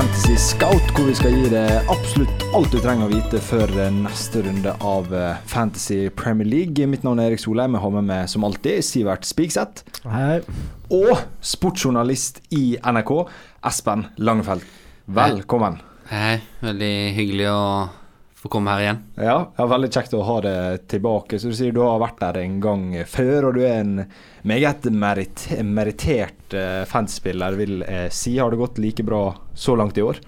Fantasy Scout, hvor vi skal gi deg absolutt alt du trenger å vite før neste runde av eh, Fantasy Premier League. Mitt navn er Erik Solheim. Jeg har med meg som alltid Sivert Spigseth. Hei. Og sportsjournalist i NRK, Espen Langefeld. Velkommen. Hei, veldig hyggelig å få komme her igjen. Ja, ja, veldig kjekt å ha deg tilbake. Så du sier du har vært der en gang før, og du er en meget merit merittert uh, fanspiller, vil jeg si. Har det gått like bra så langt i år?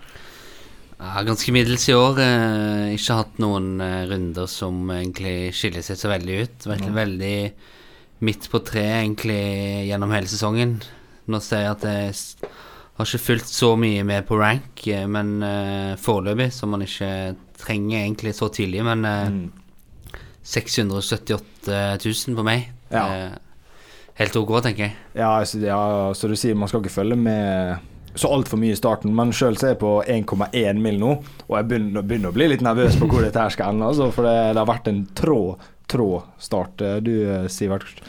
Ja, ganske middels i år. Eh, ikke hatt noen eh, runder som egentlig skiller seg så veldig ut. Vært mm. veldig midt på treet egentlig gjennom hele sesongen. Nå ser jeg at jeg har ikke fulgt så mye med på rank, eh, men uh, foreløpig, som man ikke trenger egentlig så tidlig, men uh, mm. 678 000 på meg. Ja. helt ok, tenker jeg. Ja, altså, ja, så du sier man skal ikke følge med så altfor mye i starten, men sjøl er jeg på 1,1 mil nå, og jeg begynner, begynner, å bli litt nervøs på hvor dette her skal ende. Altså, for det, det, har vært en trå, trå start. Du, Sivert,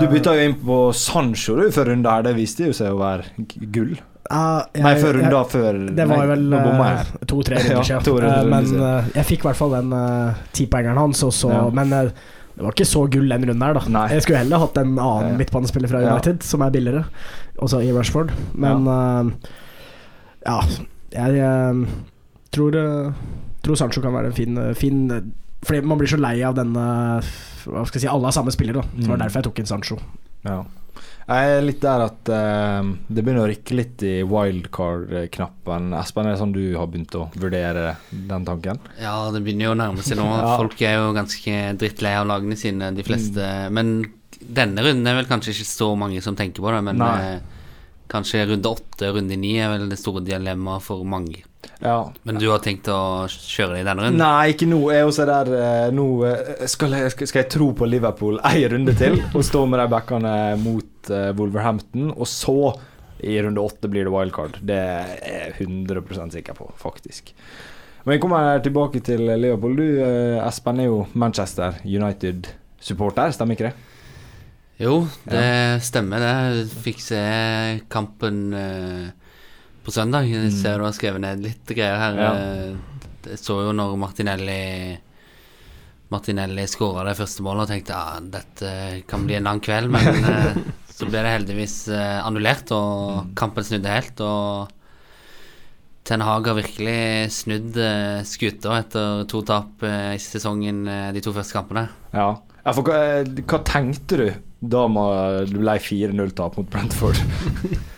du bytta jo inn på Sancho du før runde her, det viste jo seg å være gull. Uh, jeg, nei, før runda før Det var nei, vel uh, to-tre runder siden. Ja, uh, men uh, jeg fikk i hvert fall den uh, tipoengeren hans, så, ja. men det var ikke så gull den runden her, da. Nei. Jeg skulle heller hatt en annen ja. midtbanespiller fra United, som er billigere, også i Rushford. Men ja, jeg tror, tror Sancho kan være en fin, fin Fordi man blir så lei av denne Hva skal jeg si Alle har samme spiller, da. Det var mm. derfor jeg tok inn Sancho. Ja jeg er litt der at uh, det begynner å rikke litt i wildcard-knappen. Espen, er det sånn du har begynt å vurdere den tanken? Ja, det begynner jo å nærme seg nå. ja. Folk er jo ganske drittlei av lagene sine, de fleste. Mm. Men denne runden er vel kanskje ikke så mange som tenker på det. Men uh, kanskje runde åtte, runde ni er vel det store dilemmaet for mange. Ja. Men du har tenkt å kjøre det i denne runden? Nei, ikke nå. Jeg er der uh, nå uh, skal, jeg, skal, jeg, tro på Liverpool ei runde til og stå med de backene mot uh, Wolverhampton, og så i runde åtte blir det wildcard. Det er jeg 100 sikker på, faktisk. Men jeg kommer tilbake til Liverpool. Du, Espen, er jo Manchester United-supporter, stemmer ikke det? Jo, det ja. stemmer det. Fikk se kampen på søndag. Jeg mm. ser du har skrevet ned litt greier her. Ja. Eh, jeg så jo når Martinelli Martinelli skåra det første målet og tenkte ja, ah, dette kan bli en lang kveld, men eh, så ble det heldigvis eh, annullert, og mm. kampen snudde helt. Og Ten Hag har virkelig snudd skuta etter to tap i sesongen de to første kampene. Ja, ja for hva, hva tenkte du da du ble 4-0-tap mot Brentford?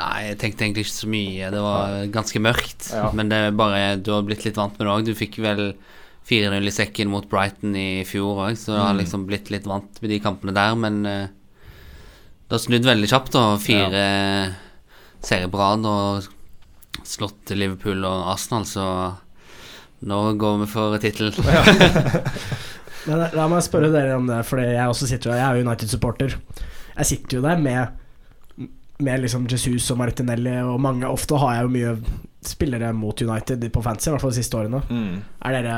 Nei, jeg tenkte egentlig ikke så mye. Det var ganske mørkt. Ja. Men det er bare du har blitt litt vant med det òg. Du fikk vel 4-0 i sekken mot Brighton i fjor òg, så du har mm. liksom blitt litt vant med de kampene der. Men uh, det har snudd veldig kjapt, da. Fire ja. serier på rad og slått Liverpool og Arsenal, så nå går vi for tittel. Men La meg spørre dere om det, for jeg også sitter Jeg er United-supporter. Jeg sitter jo der med med liksom Jesus og Martinelli og mange Ofte har jeg jo mye spillere mot United på fantasy, i hvert fall de siste årene. Mm. Er dere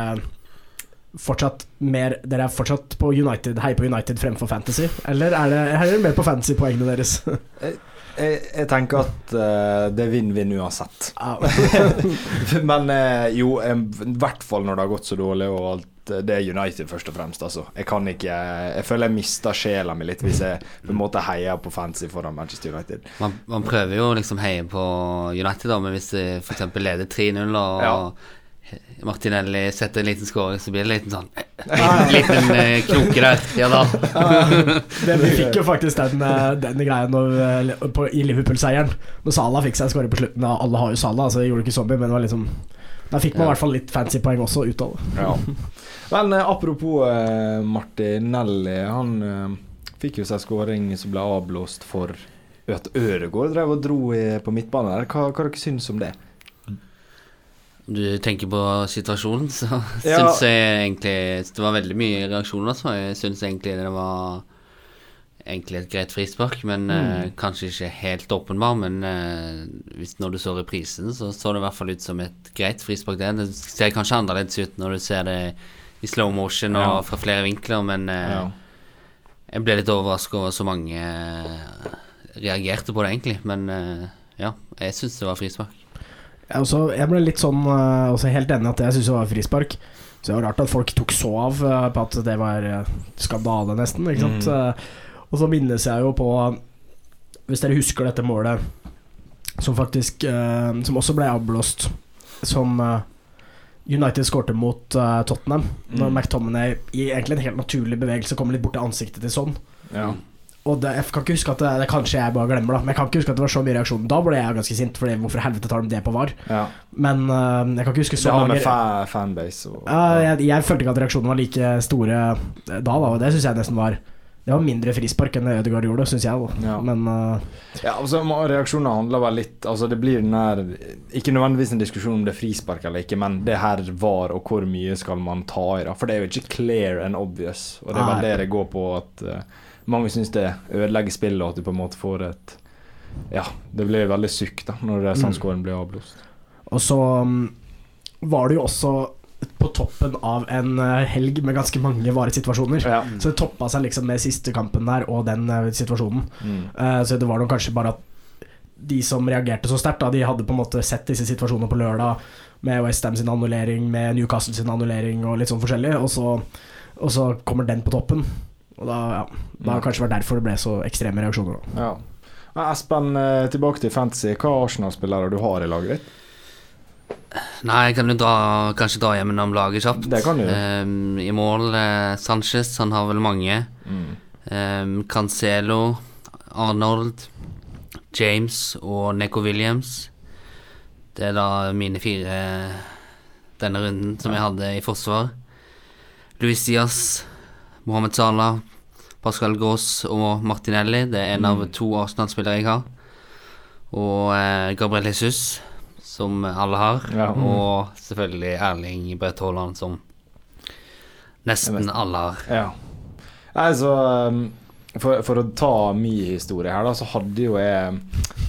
fortsatt mer Dere er fortsatt på United heier på United fremfor Fantasy? Eller er, det, er dere mer på fantasy-poengene deres? Jeg, jeg, tenker at uh, det er vinn-vinn uansett. Men uh, jo, i hvert fall når det har gått så dårlig og alt det er United først og fremst. Altså. Jeg kan ikke Jeg føler jeg mister sjela mi litt hvis jeg på en måte heier på fancy foran Manchester United. Man, man prøver jo liksom heie på United, da, men hvis de f.eks. leder 3-0 og ja. Martinelli setter en liten skåring, så blir det en liten sånn Liten, liten uh, knoke der. Ja da. det, vi fikk jo faktisk den, eh, den greia når, eh, på, i Liverpool-seieren. Når Salah fikk seg en skåring på slutten. Alle har jo Salah, så det gjorde ikke Zombie, men det var liksom da fikk man i hvert fall litt fancy poeng også ut av det. Ja. Men eh, apropos eh, Martinelli. Han eh, fikk jo seg skåring som ble avblåst for at Øregård drev og dro i, på midtbanen der. Hva, hva dere syns om det? Du tenker på situasjonen, så ja. syns jeg egentlig Det var veldig mye reaksjoner, så jeg syns egentlig det var egentlig et greit frispark, men mm. uh, kanskje ikke helt åpenbar. Men uh, hvis, når du så reprisen, så så det i hvert fall ut som et greit frispark. Det, det ser kanskje annerledes ut når du ser det i slow motion og ja. fra flere vinkler, men uh, ja. jeg ble litt overraska over så mange reagerte på det, egentlig. Men ja, jeg syns det var frispark. Jeg, jeg ble litt sånn uh, også helt enig at jeg syns det var frispark. Så det var rart at folk tok så av uh, på at det var uh, skandale, nesten. Ikke sant? Mm. og så minnes jeg jo på Hvis dere husker dette målet som faktisk Som også ble avblåst, som United skårte mot Tottenham. Når mm. McTominay i egentlig en helt naturlig bevegelse kommer litt bort til ansiktet til sånn. Ja. Og det, jeg kan ikke huske at det, det Kanskje jeg bare glemmer, da. Men jeg kan ikke huske at det var så mye reaksjon. Da ble jeg ganske sint, Fordi hvorfor helvete tar de det på VAR? Ja. Men uh, jeg kan ikke huske så det mange Det har med fanbase og, uh, jeg, jeg, følte ikke at reaksjonene var like store da, da og det syns jeg nesten var det var mindre frispark enn det Ødegaard gjorde, syns jeg. Da. Ja. Men uh, Ja, altså Reaksjonene handler vel litt Altså Det blir den der Ikke nødvendigvis en diskusjon om det er frispark eller ikke, men det her var, og hvor mye skal man ta i, da. For det er jo ikke clear and obvious, og det er vel det det går på at uh, mange syns det ødelegger spillet, og at du på en måte får et Ja, det blir veldig sykt da når sandskåren mm. blir avblåst. Og så um, var det jo også på toppen av en uh, helg med ganske mange varesituasjoner. Ja. Så det toppa seg liksom med siste kampen der og den uh, situasjonen. Mm. Uh, så det var nok kanskje bare at de som reagerte så sterkt, de hadde på en måte sett disse situasjonene på lørdag med Westham sin annullering, med Newcastle sin annullering og litt sånn forskjellig, og så, og så kommer den på toppen. Og da, ja, det har kanskje vært derfor det ble så ekstreme reaksjoner. Ja. Espen, eh, tilbake til fantasy. Hva Arsenal-spillere du har i laget ditt? Nei, jeg kan jo dra, kanskje dra gjennom laget kjapt. Det kan du um, I mål uh, Sanchez, han har vel mange. Mm. Um, Cancelo, Arnold, James og Neko Williams. Det er da mine fire denne runden som jeg hadde i forsvar. Luis Diaz, Mohammed Salah, Pascal Gross og Martinelli. Det er en av mm. to Arsenal-spillere jeg har. Og eh, Gabriel Jesus, som alle har. Ja. Og selvfølgelig Erling Braut Haaland, som nesten alle har. Ja. Altså for, for, å ta min historie her, da, så hadde jo jeg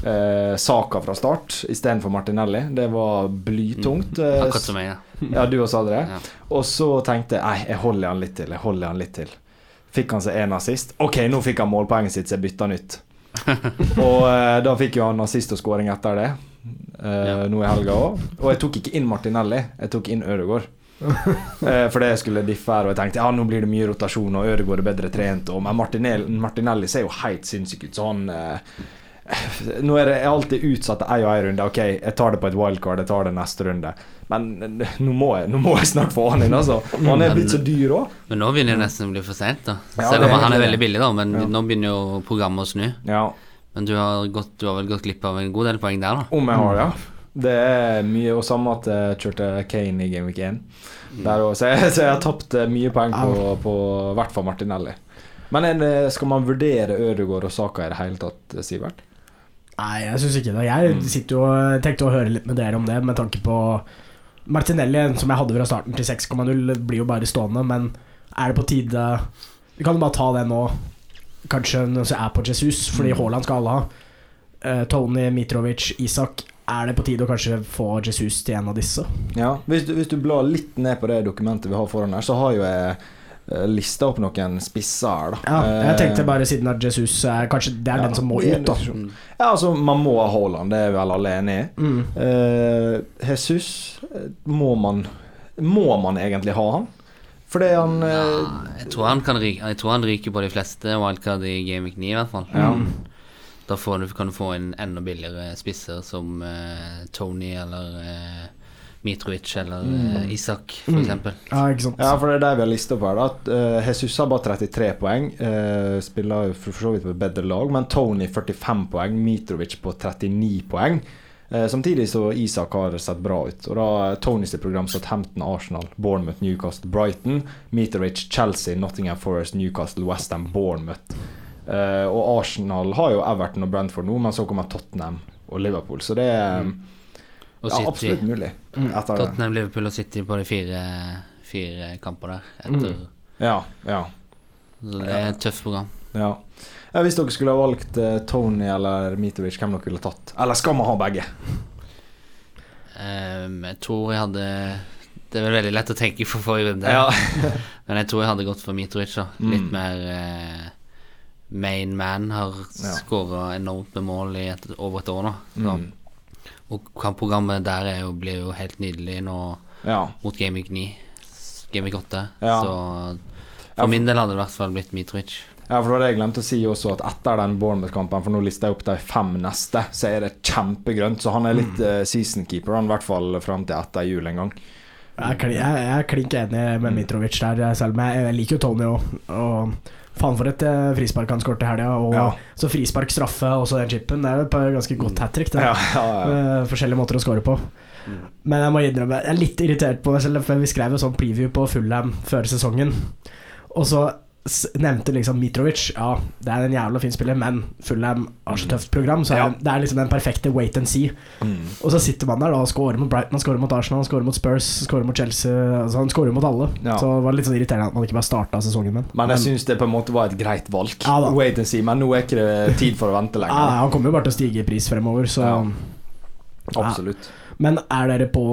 eh, Saka fra start istedenfor Martinelli. Det var blytungt. Mm. Akkurat som meg, ja. ja, du også hadde det. Ja. Og så tenkte jeg nei, jeg holder han litt til. Jeg holder han litt til. Fikk han seg en assist. OK, nå fikk han målpoenget sitt, så jeg bytta nytt. og eh, da fikk jo han assist og skåring etter det, eh, ja. nå i helga òg. Og jeg tok ikke inn Martinelli, jeg tok inn Ødegaard. eh, for det skulle diffe her, og jeg tenkte ja, nå blir det mye rotasjon, og Ødegaard er bedre trent. Og, men Martinelli, Martinelli ser jo helt sinnssyk ut, så han eh, nå er det alltid utsatt ei og ei runde. Ok, jeg tar det på et wildcard, jeg tar det neste runde. Men nå må jeg, nå må jeg snart få han inn, altså. Han er blitt så dyr òg. Men nå begynner det nesten å bli for seint, da. Selv om han er veldig billig, da. Men ja. nå begynner jo programmet å snu. Ja. Men du har, gått, du har, vel gått glipp av en god del poeng der, da? Om jeg har, ja. Det er mye, og samme at jeg kjørte Kane i Game Week 1. Der også, så, jeg, så jeg har tapt eh, mye poeng på, på hvert fall Martinelli. Men eh, skal man vurdere Ødegaard og Saka i det hele tatt, Sivert? Nei, jeg syns ikke det. Jeg mm. sitter jo tenkte å høre litt med dere om det, med tanke på Martinelli, som jeg hadde fra starten til 6,0, blir jo bare stående, men er det på tide Vi kan jo bare ta det nå, kanskje når vi er på Jesus, fordi mm. Haaland skal alle ha. Uh, Tony, Mitrovic, Isak. Er det på tide å kanskje få Jesus til en av disse? Ja, hvis du, hvis du blar litt ned på det dokumentet vi har foran her, så har jo jeg Eh, lista opp noen spisser da. Ja, jeg tenkte eh, bare siden at Jesus er Kanskje det er ja, den som må ut, da. Ja, altså, man må ha Haaland, det er vel alle enig i. Mm. Uh, Jesus, må man Må man egentlig ha han? Fordi han uh, ja, jeg, tror han kan ryke, jeg tror han ryker på de fleste wildcard i Gaming 9, i hvert fall. Ja. Mm. Da du, kan du få en enda billigere spisser som uh, Tony eller Mitrovic eller mm. Eh, Isak, f.eks. Mm. Ja, ikke sant. Ja, for det er der vi har lista opp her. At, uh, Jesus har bare 33 poeng. Uh, spiller jo for så vidt på et bedre lag. Men Tony 45 poeng, Mitrovic på 39 poeng. Uh, samtidig så Isak har sett bra ut. Og da Tonys program satt Hampton, Arsenal, Bournemouth, Newcastle, Brighton. Mitrovic, Chelsea, Nottingham Forest, Newcastle, Westham, Bournemouth. Uh, og Arsenal har jo Everton og Brentford nå, men så kommer Tottenham og Liverpool. Så det er mm. Ja, absolutt mulig. Mm. Tottenham, Liverpool og City på de fire, fire kamper der. Etter. Mm. Ja, ja. Så det er et tøft program. Ja. Hvis dere skulle ha valgt uh, Tony eller Mitovic, hvem dere ville tatt? Eller skal man ha begge? Um, jeg tror jeg hadde Det er vel veldig lett å tenke for forrige runde. Ja. Men jeg tror jeg hadde gått for Mitrovic. Da. Litt mm. mer uh, main man. Har ja. skåra enormt med mål i et, over et år nå. Mm. Og kampprogrammet der jo, blir jo helt nydelig nå ja. mot Gaming 9. Gaming 8. Ja. Så for min del hadde det i hvert fall blitt Mitrovic. Ja, for det var det jeg glemte å si også, at etter den Bournemouth-kampen, for nå lister jeg opp de fem neste, så er det kjempegrønt. Så han er litt mm. uh, season keeper, han, i hvert fall fram til etter jul en gang. Jeg er, jeg er klink enig med. Mitrovic der, selv om jeg, jeg liker jo Tony òg. Og faen for et uh, frispark han skåret i helga. Og ja. så frispark, straffe og så den chipen. Det er jo et ganske godt hat trick. Ja, ja, forskjellige måter å score på. Mm. Men jeg må innrømme, jeg er litt irritert på meg selv, for vi skrev jo sånn preview på Fullham før sesongen. Og så nevnte liksom Mitrovic. Ja, det er en jævla fin spiller, men Fulham har så tøft program. Så ja. det er liksom den perfekte wait and see. Mm. Og så sitter man der da og scorer mot Brighton, han scorer mot Arsenal, han scorer mot Spurs, scorer mot Chelsea. Altså han scorer mot alle. Ja. Så det var litt sånn irriterende at man ikke bare starta sesongen med Men jeg syns det på en måte var et greit valg. Ja, wait and see, men nå er ikke det tid for å vente lenger. Ja, han kommer jo bare til å stige i pris fremover, så Absolutt. Men er dere på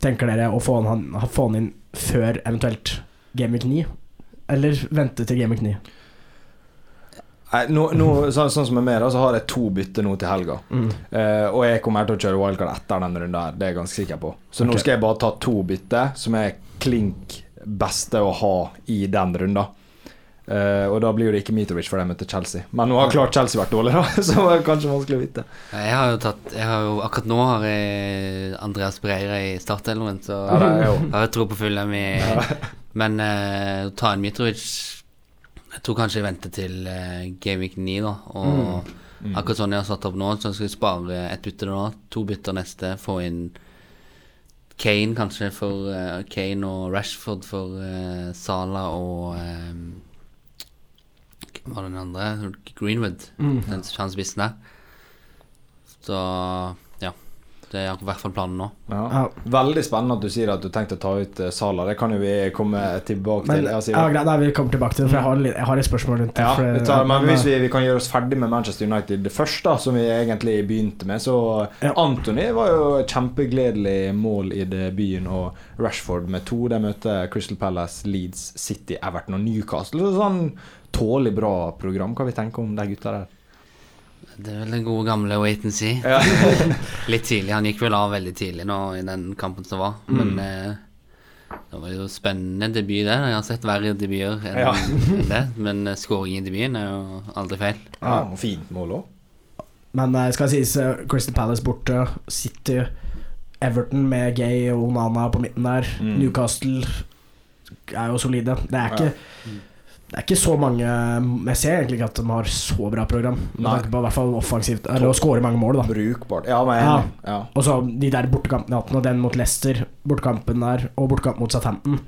Tenker dere å få han, få han inn før eventuelt Game 9? Eller vente til Game Week 9? Nei, nå, nå, så, sånn som med da, så har jeg to bytter nå til helga. Mm. Eh, og jeg kommer til å kjøre wildcard etter denne runden her, det er jeg ganske sikker på. Så okay. nå skal jeg bare ta to bytter, som er klink beste å ha i den runden. Uh, og da blir det ikke Mitrovic for de møter Chelsea. Men nå har klart Chelsea vært dårlig, da, så det er kanskje vanskelig å vite. Jeg har jo tatt jeg har jo, Akkurat nå har jeg Andreas Breira i startelven, så ja, jeg har jo tro på Fulham i Men uh, å ta inn Mitrovic Jeg tror kanskje jeg venter til uh, Gameweek 9, da. Og mm. Mm. akkurat sånn jeg har satt opp nå, så skal jeg spare ett bytte nå. To bytter neste. Få inn Kane kanskje for uh, Kane og Rashford for uh, Sala og um, Hva var den andre? Greenwood. Mm. Den, han spissen der. Så det er i hvert fall planen nå. Ja. Ja. Veldig spennende at du sier at du tenkte å ta ut uh, Sala. Det kan jo vi komme tilbake men, til. ja, greit, nei, vi kommer tilbake til det, for jeg har, jeg har et spørsmål rundt det. Ja, for, tar, men hvis vi, vi, kan gjøre oss ferdig med Manchester United det første, som vi egentlig begynte med, så Anthony var jo kjempegledelig mål i debuten, og Rashford med to. De møter Crystal Palace, Leeds, City, Everton og Newcastle. Sånn tålelig bra program. Hva vi tenker om de gutta der? Det er vel den gode gamle wait and see. Ja. Litt tidlig. Han gikk vel av veldig tidlig nå i den kampen som var. Mm. Men eh, det var jo spennende debut, det. Jeg har sett verre debuter enn ja. det. Men skåring scoring i debuten er jo aldri feil. Ja, og Fint mål òg. Men eh, skal sies uh, Crystal Palace borte. City, Everton med Gay og Onana på midten der. Mm. Newcastle er jo solide. Det er ikke ja. Det er ikke så mange Jeg ser egentlig ikke at de har så bra program. Med tanke på i hvert fall offensivt Eller å skåre mange mål, da. Brukbart. Ja, men ja. ja. Og så de der bortekampene og den mot Leicester, bortekampen der, og bortekamp mot Southampton.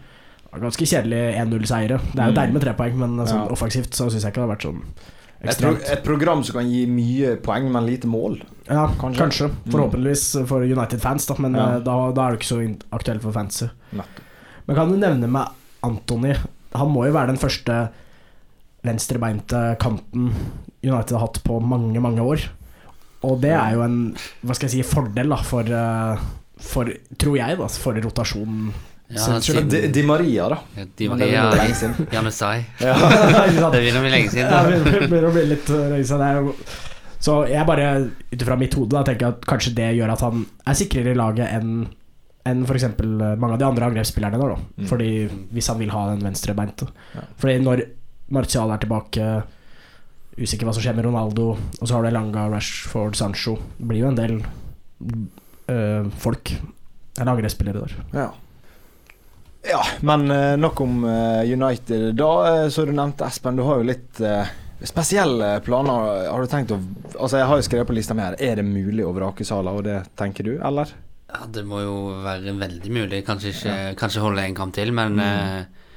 Ganske kjedelig 1-0-seiere. Det er jo mm. deilig med tre poeng, men sånn, ja. offensivt så syns jeg ikke det har vært sånn ekstremt. Et, program som kan gi mye poeng, men lite mål? Ja, kanskje. kanskje. Mm. Forhåpentligvis for United-fans, da, men. Eh, da, da, er det ikke så aktuelt for fancy. Men kan du nevne meg Antony han må jo være den første venstrebeinte kanten United har hatt på mange, mange år. Og det er jo en hva skal jeg si, fordel da, for, eh, for tror jeg, da, for rotasjonen. Ja, Di, Di, Maria, da. Ja, Di Maria Janusai. Ja. det begynner å bli lenge siden. Ja, det begynner å bli litt eh, lenge siden. Så jeg bare, ut ifra mitt hode, tenker at kanskje det gjør at han er sikrere i laget enn enn f.eks. Eh, mange av de andre angrepsspillerne. Da, mm. Fordi Hvis han vil ha den venstrebeinte. Ja. Fordi når Martial er tilbake, usikker hva som skjer med Ronaldo, og så har du Elanga, Rashford, Sancho Det blir jo en del øh, folk, eller angrepsspillere der. Ja. ja men øh, nok om United. Da, så du nevnte Espen, du har jo litt spesielle planer. Har du tenkt å Altså, jeg har jo skrevet på lista mi her. Er det mulig å vrake Sala, og det tenker du, eller? Ja, det må jo være veldig mulig. Kanskje ikke ja. Kanskje holde en kamp til, men mm. eh,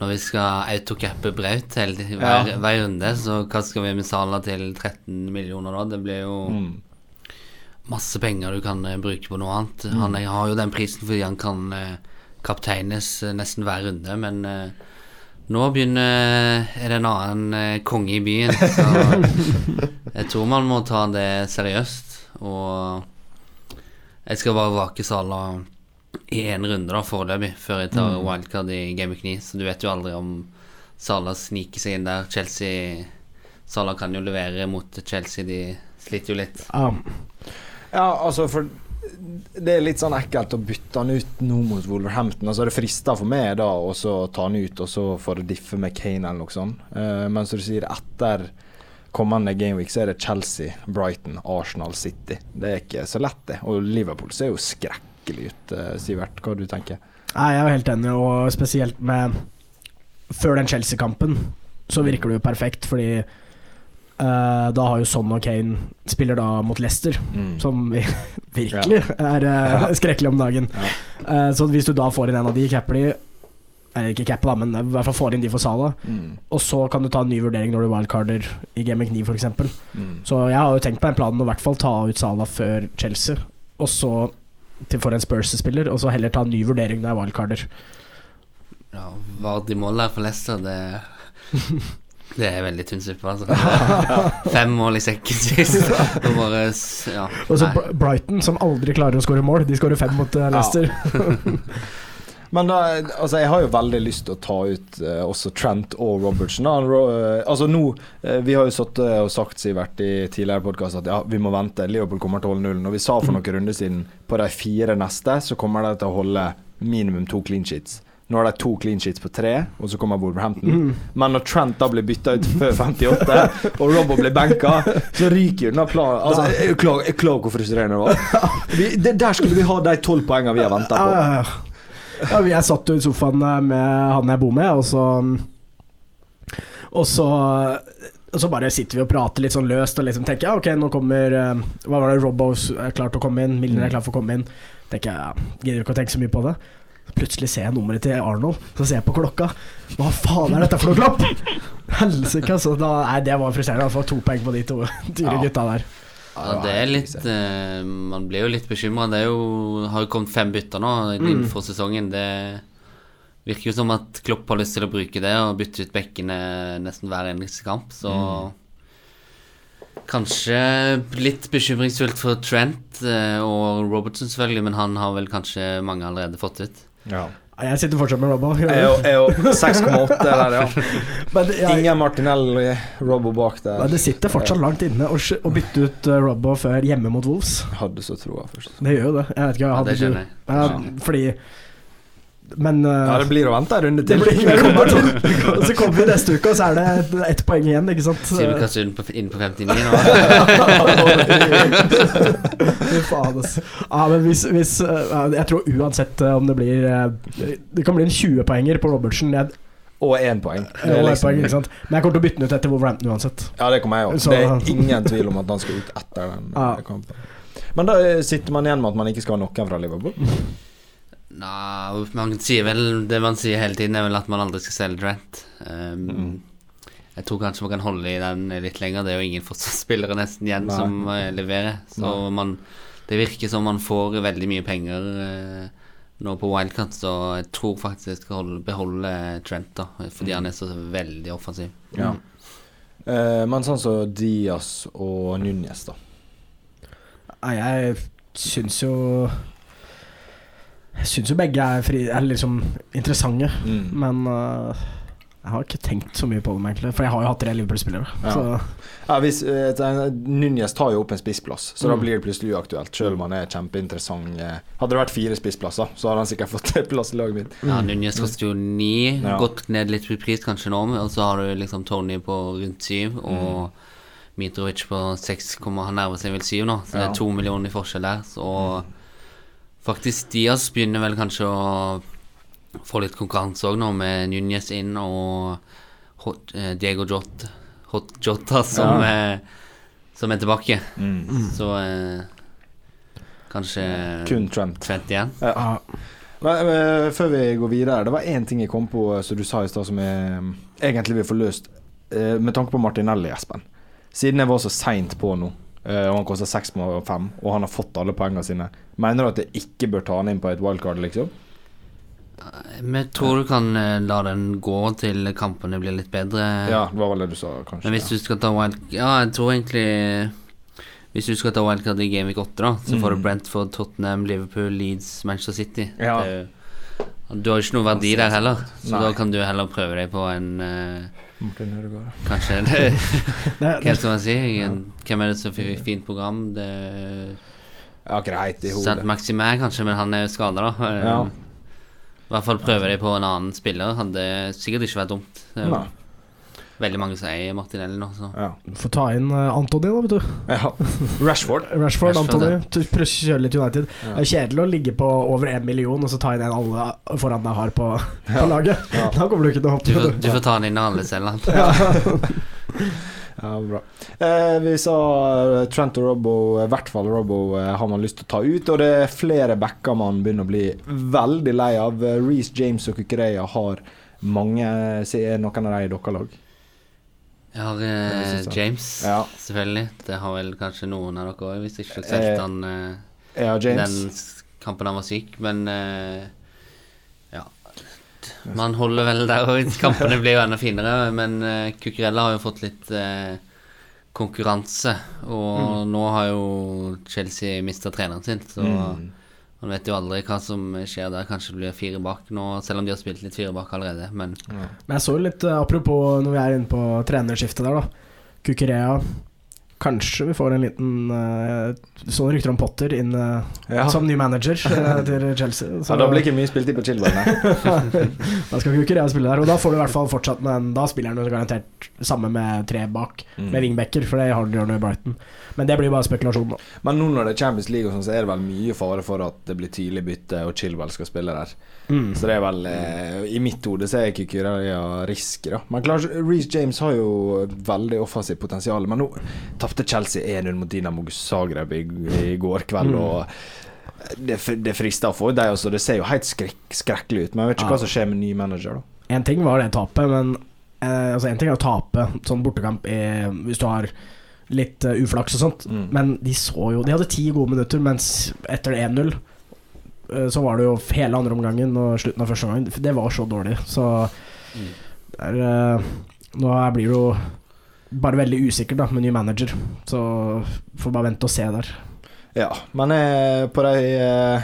når vi skal autocappe Braut hver, ja. hver runde, så hva skal vi med Sala til 13 millioner da? Det blir jo mm. masse penger du kan uh, bruke på noe annet. Mm. Han har jo den prisen fordi han kan uh, kapteines uh, nesten hver runde, men nå begynner Er det en annen konge i byen, så jeg tror man må ta det seriøst. Og jeg skal bare vrake Sala i én runde da foreløpig, før jeg tar mm. wildcard i Game of 9. Så du vet jo aldri om Sala sniker seg inn der. Chelsea Sala kan jo levere mot Chelsea, de sliter jo litt. Ja. Ja, altså, for det er litt sånn ekkelt å bytte han ut nå mot Wolverhampton. Altså Det frister for meg da å ta han ut og så få det diffe med Kane eller noe sånt. Uh, men som du sier, etter kommende gameweek så er det Chelsea, Brighton, Arsenal, City. Det er ikke så lett, det. Og Liverpool ser jo skrekkelig ut, uh, Sivert. Hva du tenker Nei, Jeg er jo helt enig, og spesielt med Før den Chelsea-kampen så virker det jo perfekt, fordi Uh, da har jo Son og Kane spiller da mot Leicester, mm. som virkelig ja. er uh, skrekkelig om dagen. Ja. Uh, så hvis du da får inn en av de, capper de Eller ikke cap da, men i hvert fall får inn de for Sala. Mm. Og så kan du ta en ny vurdering når du wildcarder i Game 9 f.eks. Mm. Så jeg har jo tenkt på den planen å i hvert fall ta ut Sala før Chelsea, og så til for en Spurs-spiller, og så heller ta en ny vurdering når jeg wildcarder. Ja, hva de måler for Leicester, det Det er veldig tynn suppe, altså. Fem mål i sekken sist. Og bare ja. Og så Brighton, som aldri klarer å skåre mål. De skårer fem mot Leicester. Leicester. Men da, altså jeg har jo veldig lyst til å ta ut uh, også Trent og Robertson. Uh, altså nå, uh, Vi har jo satt og sagt Sivert, i tidligere podkast at ja, vi må vente. Liverpool kommer til å holde nullen. Og vi sa for noen runder siden på de fire neste så kommer de til å holde minimum to clean sheets. Nå har de to clean sheets på tre, og så kommer Wolverhampton. Mm. Men når Trent da blir bytta ut før 58, og Robbo blir benka, så ryker jo den planen. Altså, jeg er klar, jeg klar hvor frustrerende det var. Vi, det, der skulle vi ha de tolv poengene vi har venta på. Ja, jeg satt jo i sofaen med han jeg bor med, og så Og så og så bare sitter vi og prater litt sånn løst og liksom tenker ja, ok, nå kommer uh, Hva var det, Robbo er klar til å komme inn, Milner er klar for å komme inn. Tenker jeg, ja, Gidder ikke å tenke så mye på det. Plutselig ser jeg nummeret til Arnold, så ser jeg på klokka. Hva faen er dette for noe klopp? Helsike, altså. Da, nei, det var frustrerende Han får to poeng på de to dyre ja. gutta der. Ja, det er litt uh, Man blir jo litt bekymra. Det er jo, har jo kommet fem bytter nå innenfor mm. sesongen. Det virker jo som at Klopp har lyst til å bruke det og bytte ut bekkene nesten hver eneste kamp, så mm. Kanskje litt bekymringsfullt for Trent uh, og Robertson, selvfølgelig, men han har vel kanskje mange allerede fått ut. Ja. Jeg sitter fortsatt med Robbo. Jo 6,8 der, ja. Men, jeg, Ingen Martinelli, Robbo bak der. Men det sitter fortsatt langt inne å, å bytte ut uh, Robbo før hjemme mot Wolves. Hadde så troa først. Det gjør jo det. Jeg vet ikke, jeg hadde ja, det skjønner jeg. Ja, fordi men uh, Ja, det blir å vente en runde til. og så kommer vi neste uke, og så er det ett poeng igjen, ikke sant. Sier du kanskje inn på, inn på 59 nå. Fy faen, altså. Ja, men hvis, hvis uh, Jeg tror uansett uh, om det blir Det kan bli en 20-poenger på Robertsen. Jeg, og én poeng. Liksom, poeng Men jeg kommer til å bytte den ut etter Wolverhampton uansett. Ja, det kommer jeg òg. Det er ingen tvil om at han skal ut etter den ja. kampen. Men da sitter man igjen med at man ikke skal ha noen fra Liverpool. Nei, man sier vel Det man sier hele tiden, er vel at man aldri skal selge Drent. Um, mm. Jeg tror kanskje man kan holde i den litt lenger. Det er jo ingen forsvarsspillere nesten igjen Nei. som uh, leverer. Så man, det virker som man får veldig mye penger uh, nå på Wildcat, så jeg tror faktisk jeg skal holde, beholde Trent, da, fordi mm. han er så veldig offensiv. Ja. Uh, men sånn som så Diaz og Núñez, da? Nei, jeg syns jo jeg syns jo begge er, fri, er liksom interessante, mm. men uh, jeg har ikke tenkt så mye på dem, egentlig. For jeg har jo hatt tre Liverpool-spillere. Ja. ja, hvis uh, Nunes tar jo opp en spissplass, så mm. da blir det plutselig uaktuelt. Selv om han er kjempeinteressant. Eh, hadde det vært fire spissplasser, så hadde han sikkert fått plass i laget mitt. Ja, Nunes koster jo ni. Ja. Gått ned litt i pris kanskje nå, og så har du liksom Tony på rundt syv. Og mm. Mitrovic på 6, han nærmer seg vel 7 nå, så det er to millioner i forskjell der. Så mm. Faktisk Diaz begynner vel kanskje å få litt konkurranse òg nå, med Núñez inn og Hot, eh, Diego Jota, Hot Jota som, ja. er, som er tilbake. Mm. Så eh, kanskje Kun Trent. Trent igjen. Ja. Men, men, før vi går videre, det var én ting jeg kom på som du sa i stad som jeg egentlig vil få løst, med tanke på Martinelli, Espen. Siden jeg var så seint på nå, og han koster 6,5, og han har fått alle poengene sine. Mener du at jeg ikke bør ta han inn på et wildcard, liksom? Vi tror du kan uh, la den gå til kampene blir litt bedre. Ja, det var vel det du sa, kanskje. Men hvis du skal ta wildcard Ja, jeg tror egentlig Hvis du skal ta wildcard i Gameweek 8, da, så får du mm. Brentford, Tottenham, Liverpool, Leeds, Manchester City. Ja. Du har jo ikke noe verdi der heller, så Nei. da kan du heller prøve deg på en uh, Martin Ødegaard. Kanskje det Hva skal man si? Hvem er det som fikk fint program? Det Ja, greit i hodet. Sant Maximé kanskje, men han er skada, da. Ja. I hvert fall prøver de på en annen spiller. Hadde sikkert ikke vært dumt. Nei. Veldig mange som eier Martinelli nå. Så. Ja. Får ta inn uh, Antony, da, vet du. Ja. Rashford. Rashford, Antony. Prøv å kjøre litt United. Ja. Det er kjedelig å ligge på over én million og så ta inn en alle foran deg har på, på laget. Da kommer du ikke til å hoppe. Du får, du får ta den inn alle selv, ja. Ja, bra. Eh, vi sa eh, Trent og Robbo, i hvert fall Robbo, eh, har man lyst til å ta ut. Og det er flere backer man begynner å bli veldig lei av. Reece James og Kukureya har mange Er noen av de i deres lag? Jeg har eh, James, ja. selvfølgelig. Det har vel kanskje noen av dere òg, hvis ikke dere spilte han eh, ja, den kampen han var syk. Men eh, ja Man holder vel der og Kampene blir jo enda finere. Men eh, Cucurella har jo fått litt eh, konkurranse, og mm. nå har jo Chelsea mista treneren sin, så mm. Man vet jo aldri hva som skjer der. Kanskje det blir fire bak nå, selv om de har spilt litt fire bak allerede. Men, ja. men jeg så litt, uh, apropos når vi er inne på trenerskiftet der, da. Kukurea Kanskje vi får en liten uh, Sånne rykter om Potter inn uh, ja. som ny manager uh, til Chelsea. Så, ja, Da blir ikke mye spilt i på Chilwell, da skal ikke jeg spille der. Og da får du i hvert fall fortsatt Men da spiller han garantert samme med tre bak, mm. med wingbacker, for det har han gjort i Brighton. Men det blir bare spekulasjon, da. Men nå når det er Champions League, og sånn, så er det vel mye fare for at det blir tidlig bytte, og Chilwell skal spille der. Mm. Så det er vel I mitt hode så er ikke Kukurea risk, da. Men klart, Reece James har jo veldig offensivt potensial, men nå tapte Chelsea 1-0 mot Dinamo Zagreb i, i går kveld, mm. og det, det frister for dem også. Det ser jo helt skrek, skrekkelig ut, men jeg vet ikke ja. hva som skjer med ny manager, da. En ting var det tapet, men eh, altså en ting er å tape sånn bortekamp er, hvis du har litt uh, uflaks og sånt. Mm. Men de så jo De hadde ti gode minutter, mens etter 1-0 uh, eh, så var det jo hele andre omgangen og slutten av første omgang. Det var så dårlig. Så mm. der, uh, nå blir det jo bare veldig usikkert da med ny manager. Så får bare vente og se der. Ja, men på de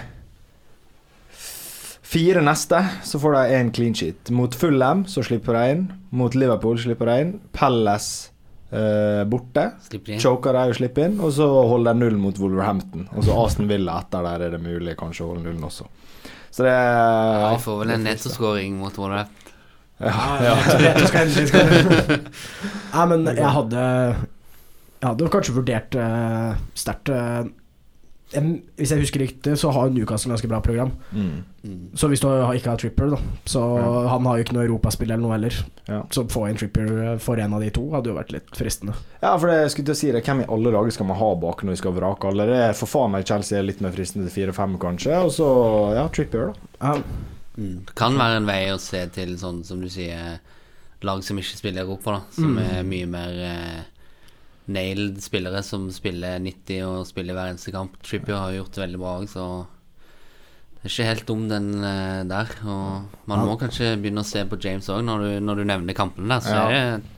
fire neste så får de én clean sheet. Mot Fulham så slipper de inn. Mot Liverpool slipper de inn. Palace eh, borte. Choker de og slipper inn, og så holder de null mot Wolverhampton. Og så Aston Villa etter der er det mulig kanskje å holde nullen også. Så det ja, Vi får vel en nettoskåring mot Wolverhampton. Ja, ja. Nei, men jeg hadde Jeg hadde kanskje vurdert uh, sterkt uh, hvis jeg husker riktig, så har Newcastle ganske bra program. Mm. Mm. Så hvis du ikke har Tripper, da Så ja. han har jo ikke noe europaspill eller noe heller. Ja. Så få inn Tripper eh, for en av de to hadde jo vært litt fristende. Ja, for det skulle til å si det Hvem i alle dager skal man ha bak når vi skal vrake alle? Det er for faen meg Chelsea er litt mer fristende til 4-5, kanskje. Og så ja, Tripper, da. Ja. Mm. Det kan være en vei å se til sånn som du sier, lag som ikke spiller Europa, da. Som mm. er mye mer eh, nailed spillere som spiller 90 og spiller hver eneste kamp. Trippier har gjort det veldig bra òg, så det er ikke helt dum, den eh, der. Og man må kanskje begynne å se på James òg, når, når, du nevner kampene der. Så ja. er det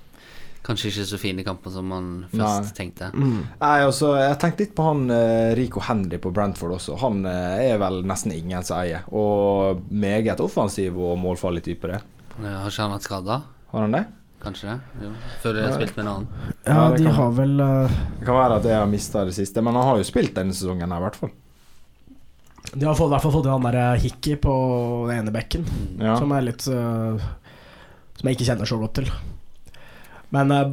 kanskje ikke så fine kamper som man først Nei. tenkte. Mm. Nei, altså, jeg tenkte litt på han uh, Rico Henry på Brentford også. Han uh, er vel nesten ingen som eier. Og meget offensiv og målfarlig type, det. Har ikke han vært skada? Har han det? Kanskje det? Jo. Før de har spilt med en annen. Ja, ja de kan, har vel uh... Det kan være at jeg har mista det siste, men han har jo spilt denne sesongen her, i hvert fall. De har i hvert fall fått inn han der eh, Hickey på den ene bekken, ja. som er litt uh, Som jeg ikke kjenner så godt til. Men uh,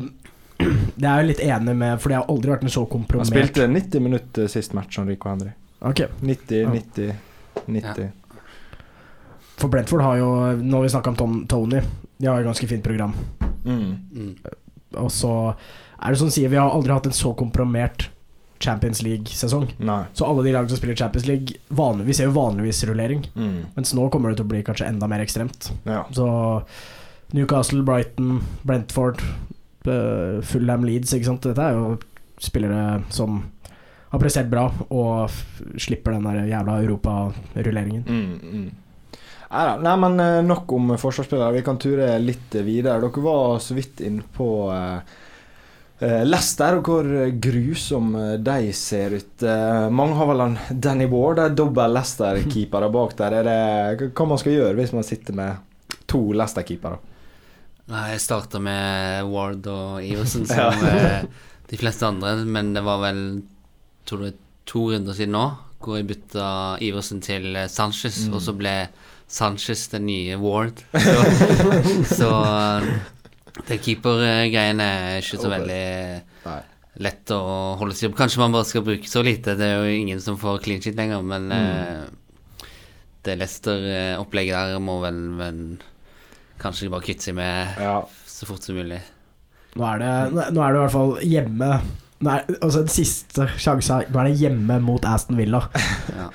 det er jo litt enig med For jeg har aldri vært en så kompromert Han spilte 90 minutter sist match, Rico Henry. Okay. 90, ja. 90, 90. Ja. For Brentford har jo, når vi snakker om Tony, de har jo et ganske fint program. Mm. Mm. Og så er det sånn å si Vi har aldri hatt en så kompromert Champions League-sesong. Så alle de lagene som spiller Champions League, vanligvis ser jo vanligvis rullering. Mm. Mens nå kommer det til å bli kanskje enda mer ekstremt. Ja. Så Newcastle, Brighton, Brentford, uh, Fulham Leeds, ikke sant. Dette er jo spillere som har prestert bra og slipper den der jævla europarulleringen. Mm, mm. Nei, men eh, nok om forsvarsspillere. Vi kan ture litt videre. Dere var så vidt inne på uh, Leicester og hvor grusom de ser ut. mange har vel en Danny Ward, det er dobbel Leicester-keepere bak der. Er det hva man skal gjøre hvis man sitter med to Leicester-keepere? Jeg starta med Ward og Iversen som ja. de fleste andre, men det var vel tror du, to runder siden nå, hvor jeg bytta Iversen til eh, Sanchez, mm. og så ble Sanchez den nye Ward. Så, så det keepergreiene er ikke så veldig Nei. lett å holde seg opp. Kanskje man bare skal bruke så lite. Det er jo ingen som får clean shit lenger, men mm. eh, det Leicester-opplegget der må vel, vel kanskje bare kvitte seg med ja. så fort som mulig. Nå er det, nå er det i hvert fall hjemme Nei, altså Den siste sjansa Nå er det hjemme mot Aston Villa. ja.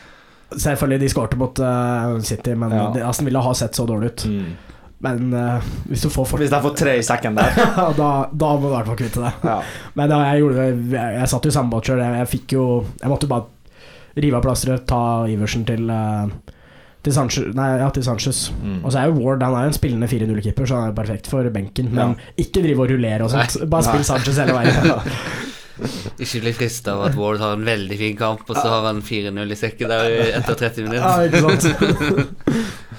Selvfølgelig, de skårte mot uh, City, men ja. Aston Villa har sett så dårlig ut. Mm. Men uh, hvis du får folk Hvis de får tre i sekken der da, da, må du i hvert fall kvitte deg. Ja. Men da jeg gjorde det Jeg, jeg satt jo i samme båt sjøl. Jeg, jeg, fikk jo Jeg måtte jo bare rive av plasteret, ta Iversen til uh, til Sanchez, nei, ja, til Sanchez. Mm. Og så er jo Ward Han er jo en spillende 4-0-keeper, så han er jo perfekt for benken. Men ja. ikke drive og rullere og sånt. Bare spill Sanchez hele veien. ikke bli frista av at Ward har en veldig fin kamp, og så har han 4-0 i sekken der etter 30 minutter. Ja, ikke sant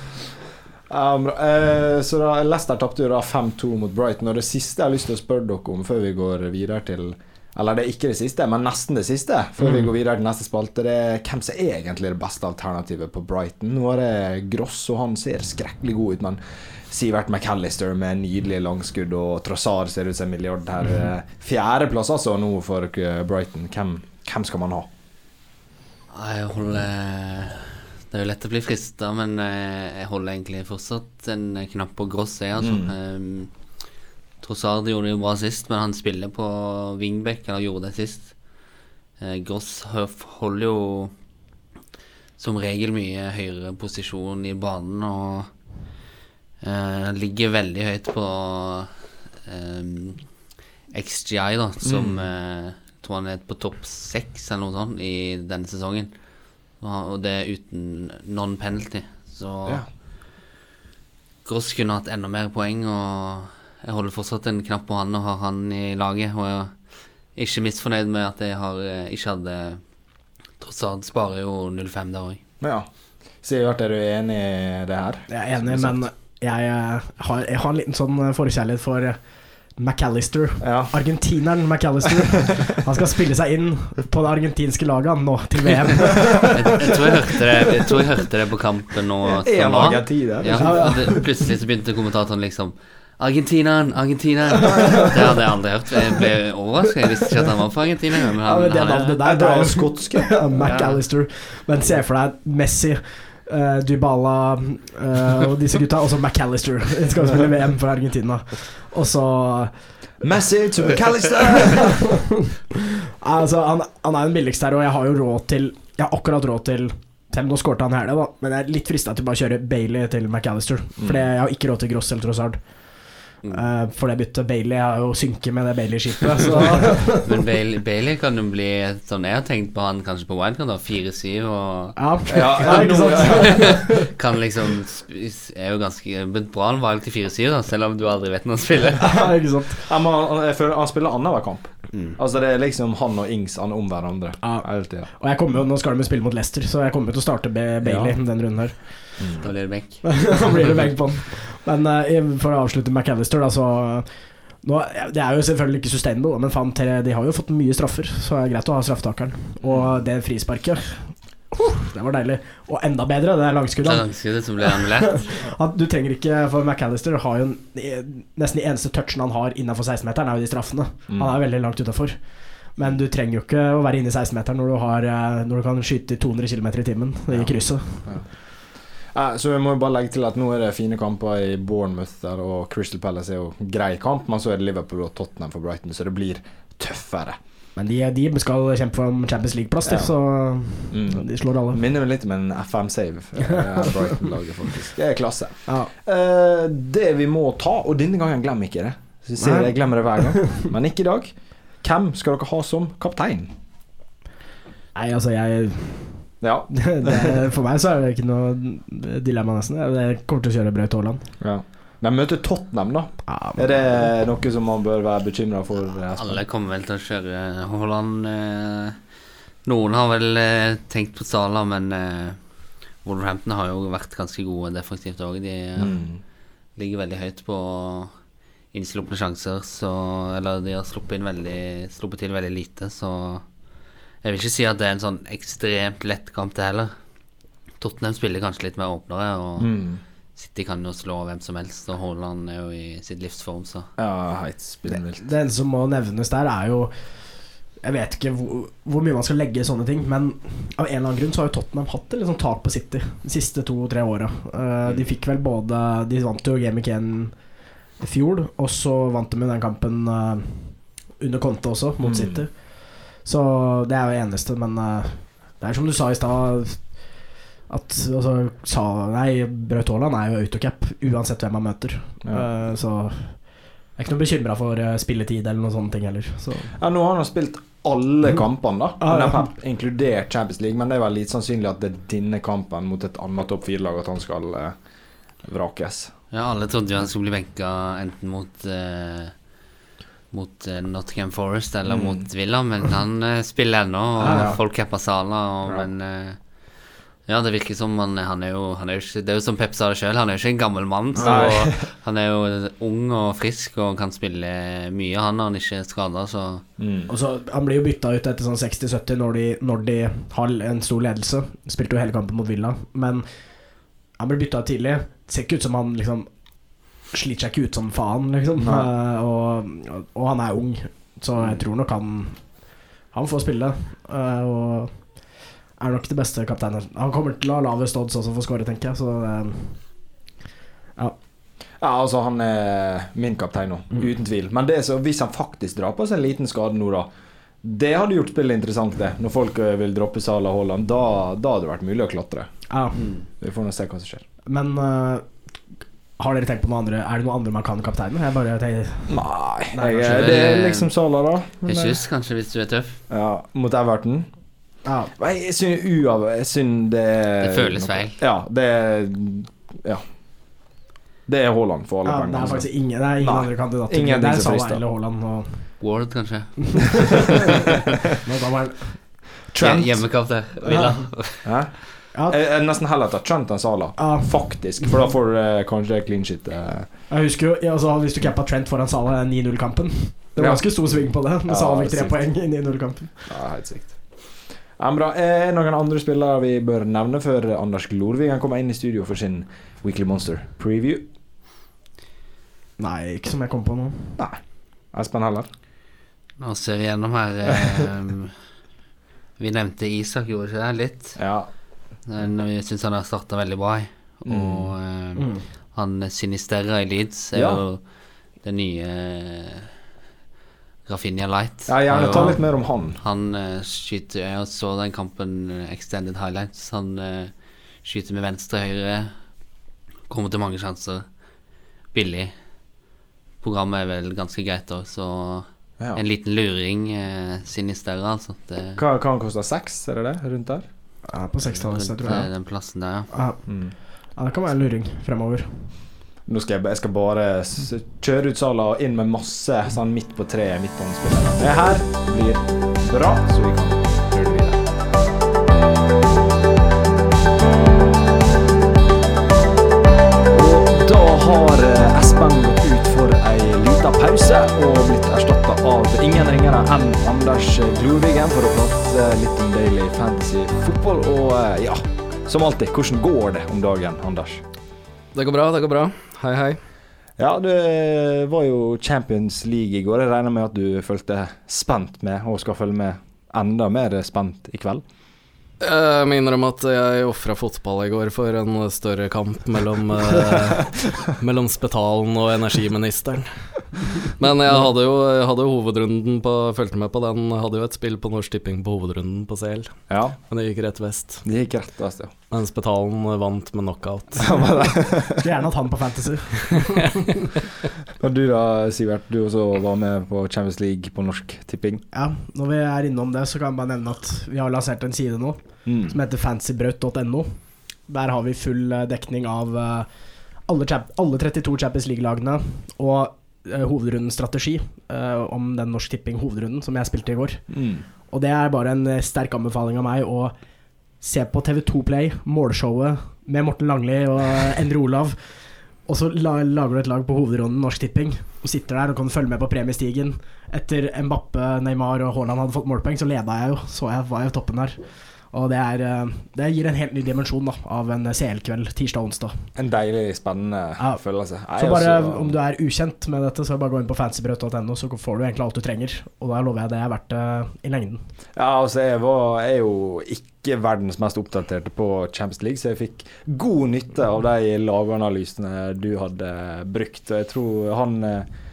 Um, uh, så da Leicester tapte jo da 5-2 mot Brighton. Og det siste jeg har lyst til å spørre dere om før vi går videre til Eller det er ikke det siste, men nesten det siste, før mm. vi går videre til neste spalte, det er hvem som er egentlig det beste alternativet på Brighton. Nå er det Gross, og han ser skrekkelig god ut, men Sivert McAllister med nydelig langskudd, og Trossard ser ut som en milliard her. Mm. Fjerdeplass altså nå for Brighton. Hvem, hvem skal man ha? Jeg holder det er jo lett å bli frista, men eh, jeg holder egentlig fortsatt en knapp på Gross, jeg, altså. Mm. Trossard gjorde det jo bra sist, men han spiller på wingback, eller gjorde det sist. Uh, Gross holder jo som regel mye høyere posisjon i banen og eh, ligger veldig høyt på eh, XGI, da, som mm. eh, tror han er på topp seks eller noe sånt i denne sesongen. Og det er uten non-penalty. Så ja. Gross kunne hatt enda mer poeng, og jeg holder fortsatt en knapp på han og har han i laget. Og jeg er ikke misfornøyd med at jeg har, eh, ikke hadde Tross alt sparer jo 0-5 der òg. Ja. Sivert, er du enig i det her? Jeg er enig, men jeg eh, har, jeg har en liten sånn forkjærlighet for McAllister. Ja. Argentineren McAllister. Han skal spille seg inn på det argentinske laget nå, til VM. jeg, jeg, tror jeg, hørte det, jeg tror jeg hørte det på kampen nå. Ja, ja, plutselig så begynte kommentatoren liksom Argentineren, Argentineren. Det hadde jeg aldri hørt. Jeg ble overrasket. Jeg visste ikke at han var fra Argentina. Men han, ja, men det navnet der, det er jo skotsk. McAllister. Men se for deg Messi uh, Dybala uh, og disse gutta. Og så McAllister skal spille VM for Argentina. Og så Messi to McAllister! altså, han, han, er den billigste her, og jeg har jo råd til Jeg har akkurat råd til selv nå skårte han i da, men jeg er litt frista til bare å kjøre Bailey til McAllister. For mm. jeg har ikke råd til Gross eller Trossard. Uh, for det byttet Bailey har jo synke med det Bailey-skipet. Men Bailey, Bailey, kan jo bli sånn Jeg har tenkt på han kanskje på wildcard, da. 4-7 og Ja, ja, ja ikke sant? kan liksom Er jo ganske bra valg til 4-7, da, selv om du aldri vet når han spiller. ja, ikke sant? Ja, han, jeg føler han spiller annenhver kamp. Mm. Altså Det er liksom han og Ings han om hverandre. Ja. Og jeg kommer jo, Nå skal de spille mot Leicester, så jeg kommer til å starte Bailey den runden her. Mm. Da blir det benk. da blir det benk på den. Men uh, for å avslutte McAllister, da, så nå, Det er jo selvfølgelig ikke sustainable, men fan, de har jo fått mye straffer, så det er greit å ha straffetakeren. Og det frisparket det var deilig. Og enda bedre, det er langskuddet. Det er langskuddet som ble annullert. du trenger ikke For McAllister har jo nesten de eneste touchene han har innenfor 16-meteren, er jo de straffene. Mm. Han er veldig langt utafor. Men du trenger jo ikke å være inne i 16-meteren når, eh, når, du kan skyte i 200 km i timen i krysset. Ja. Eh, så vi må jo bare legge til at nå er det fine kamper i Bournemouth der, og Crystal Palace er jo grei kamp, men så er det Liverpool og Tottenham for Brighton, så det blir tøffere. Men de, de skal kjempe for Champions League-plass, ja. så mm. de slår alle. Minner meg litt om en FM-save. Eh, Brighton-laget, faktisk. Det er klasse. Ja. Uh, det vi må ta, og denne gangen glemmer ikke det. Så jeg, ser, jeg glemmer det hver gang, men ikke i dag. Hvem skal dere ha som kaptein? Nei, altså, jeg ja. det, for meg så er det ikke noe dilemma, nesten. Jeg kommer til å kjøre Braut Haaland. Ja. De møter Tottenham, da. Ja, men... Er det noe som man bør være bekymra for? Alle kommer vel til å kjøre Haaland. Eh, noen har vel eh, tenkt på Sala, men eh, Wolverhampton har jo vært ganske gode defensivt òg. De mm. ligger veldig høyt på innslupne sjanser, så Eller de har sluppet, inn veldig, sluppet til veldig lite, så Jeg vil ikke si at det er en sånn ekstremt lett kamp, det heller. Tottenham spiller kanskje litt mer åpnere, og mm. City kan jo slå hvem som helst, og Haaland er jo i sitt livsform, så Ja, helt spinnvilt. Det, det eneste som må nevnes der, er jo jeg vet ikke hvor, hvor, mye man skal legge i sånne ting, men av en eller annen grunn så har jo Tottenham hatt et liksom tak på City de siste to-tre åra. Uh, de fikk vel både De vant jo Game Again i fjor, og så vant de med den kampen uh, under Conte også, mot mm. Så det er jo det eneste, men uh, det er som du sa i stad at altså, sa, Nei, Braut Haaland er jo autocap uansett hvem han møter. Ja. Uh, så jeg er ikke noe bekymra for uh, spilletid eller noen sånne ting heller. Så. Ja, nå har han spilt alle mm. kampene, da. Ah, ja. Inkludert Champions League, men det er vel litt sannsynlig at det er denne kampen mot et annet topp fire-lag at han skal uh, vrakes. Ja, alle trodde jo han skulle bli benka enten mot uh, mot uh, Nottingham Forest eller mm. mot Villa, men han uh, spiller ennå, og ja, ja. folk capper Sala, og, ja. men ja, det virker som han, han, er jo, han er jo ikke, Det er jo som Pep sa det sjøl, han er jo ikke en gammel mann. Så han er jo ung og frisk og kan spille mye, han når han ikke er skada, så mm. Så Han blir jo bytta ut etter sånn 60-70 når, når, de har en stor ledelse. Spilte jo hele kampen mot Villa, men han blir bytta ut tidlig. Det ser ikke ut som han liksom Sliter seg ikke ut som faen, liksom. Uh, og, og, han er ung, så jeg tror nok han Han får spille. Uh, og er nok det beste kapteinen. Han kommer til å ha lavest odds også for å skåre, tenker jeg. Så uh, ja. Ja, altså Han er min kaptein nå, mm. uten tvil. Men det så, hvis han faktisk drar på seg en liten skade nå, da Det hadde gjort spillet interessant, det. Når folk vil droppe Sala Haaland. Da, da hadde det vært mulig å klatre. Ja. Mm. Vi får nå se hva som skjer. Men har dere tenkt på noe andre Er det noe andre man kan kapteinen? Jeg bare tenker Nei, Nei jeg, det er liksom Sala, da. Jesus, kanskje, hvis du er tøff. Ja, Mot Everton. Ja. Jeg syns uav... Jeg syns det Det føles feil. Ja, det Ja. Det er Haaland for alle ja, pengene. Det er faktisk ingen, det er ingen andre kandidater. Ingen det er Salah eller Haaland. Og... Ward, kanskje. Trent. Hjemmekamp der. Villa. Ja. Ja. Jeg er nesten heller tatt Trent enn Sala, ja. faktisk. For da får du eh, kanskje clean shit. Eh. Jeg husker jo, altså, Hvis du cappa Trent foran Sala 9-0-kampen Det var ganske stor sving på det. Når Sala fikk tre poeng i 9-0-kampen. Ja, helt sykt. Ja, bra. Er det noen andre spillere vi bør nevne før Anders Glorvigen kommer inn i studio for sin Weekly Monster preview? Nei, ikke som jeg kom på nå. Nei. Espen heller? Nå ser vi gjennom her eh, Vi nevnte Isak, gjorde ikke det? Litt. Ja. Men jeg syns han har starta veldig bra. Mm. Og mm. mm. han Sinisterra i Leeds er ja. jo det nye Rafinha Light. Ja, Gjerne ta litt mer om han. Han skyter Jeg så den kampen, Extended Highlights. Han skyter med venstre høyre. Kommer til mange sjanser. Billig. Programmet er vel ganske greit òg, så ja. en liten luring Sinisterra, sinister, altså. Det, hva kan han koste? Seks, er det det? Rundt der? Ja, på sekstallet, tror jeg. Den plassen der, ja. Ja. Mm. ja. Det kan være en luring fremover. Nå skal jeg, jeg skal bare kjøre ut salen og inn med masse sånn midt på treet midtbanespillere. Det her blir bra, så vi kan ei lita pause og blitt erstatta av ingen ringere enn Anders Glorvigen for å prate litt om Daily Fantasy fotball. Og eh, ja, som alltid, hvordan går det om dagen, Anders? Det går bra, det går bra. Hei, hei. Ja, det var jo Champions League i går. Jeg regner med at du følte spent med, og skal følge med enda mer spent i kveld? Jeg må innrømme at jeg ofra fotball i går for en større kamp mellom, uh, mellom Spetalen og energiministeren. Men jeg hadde jo jeg hadde hovedrunden på Fulgte med på den. Hadde jo et spill på Norsk Tipping på hovedrunden på CL. Ja. Men det gikk rett vest. Det gikk rett vest, ja. Mens Petalen vant med knockout. Skulle gjerne hatt han på Fantasy. og du da, Sivert. Du også var med på Champions League på Norsk Tipping. Ja, når vi er innom det, så kan jeg bare nevne at vi har lansert en side nå mm. som heter fancybraut.no. Der har vi full eh, dekning av uh, alle, alle 32 Champions League-lagene. Og hovedrundens strategi uh, om den Norsk Tipping-hovedrunden som jeg spilte i går. Mm. Og det er bare en sterk anbefaling av meg å se på TV2 Play, målshowet med Morten Langli og Endre Olav. Og så lager du et lag på hovedrunden Norsk Tipping. og sitter der og kan følge med på premiestigen. Etter Mbappe, Neymar og Haaland hadde fått målpoeng, så leda jeg jo. Så jeg var jo toppen der. Og det, er, eh, det gir en helt ny dimensjon da, av en CL-kveld tirsdag og onsdag. En deilig, spennende ja. følelse. så bare også, om du er ukjent med dette, så bare gå inn på fancybrød.no, så får du egentlig alt du trenger. Og da lover jeg det er verdt det i lengden. Ja, altså jeg var, er jo ikke verdens mest oppdaterte på Champions League, så jeg fikk god nytte av de laganalysene du hadde brukt. Og jeg tror han eh, Eh,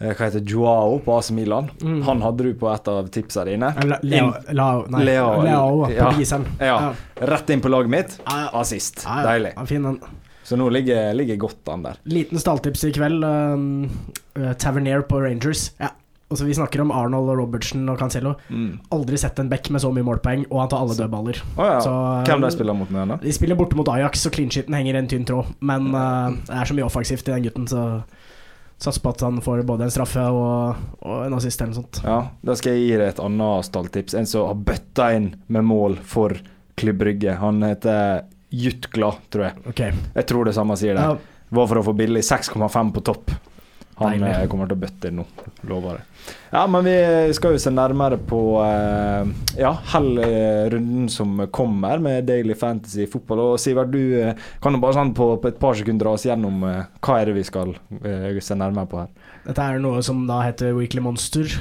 hva heter Joao på AC Milan. Mm. Han hadde du på et av tipsene dine. Leo, Leo, nei, Leo, Leo på ja, ja. Rett inn på laget mitt. Assist. Deilig. Så nå ligger, ligger godt an der. Liten stalltips i kveld. Uh, Tavernier på Rangers. Ja. Også vi snakker om Arnold og Robertsen og Cancelo. Mm. Aldri sett en back med så mye målpoeng, og han tar alle dødballer. Oh, ja. så, Hvem de spiller mot nå? De spiller borte mot Ajax, og clean-shiten henger en tynn tråd. Men uh, det er så mye offensivt i den gutten, så Satser på at han får både en straffe og, og en assist eller noe sånt. Ja, Da skal jeg gi deg et annet stalltips. En som har bøtta inn med mål for Klubb Brygge. Han heter Jutkla, tror jeg. Okay. Jeg tror det samme sier det. Ja. Var for å få billig 6,5 på topp. Han Deilig. Eh, kommer til å bøtte inn nå, lover jeg. Ja, men vi skal jo se nærmere på uh, ja, runden som kommer med Daily Fantasy fotball. Og Sivert, du uh, kan jo bare sånn på, på, et par sekunder dra oss gjennom uh, hva er det vi skal se nærmere på her. Dette er noe som da heter Weekly Monster.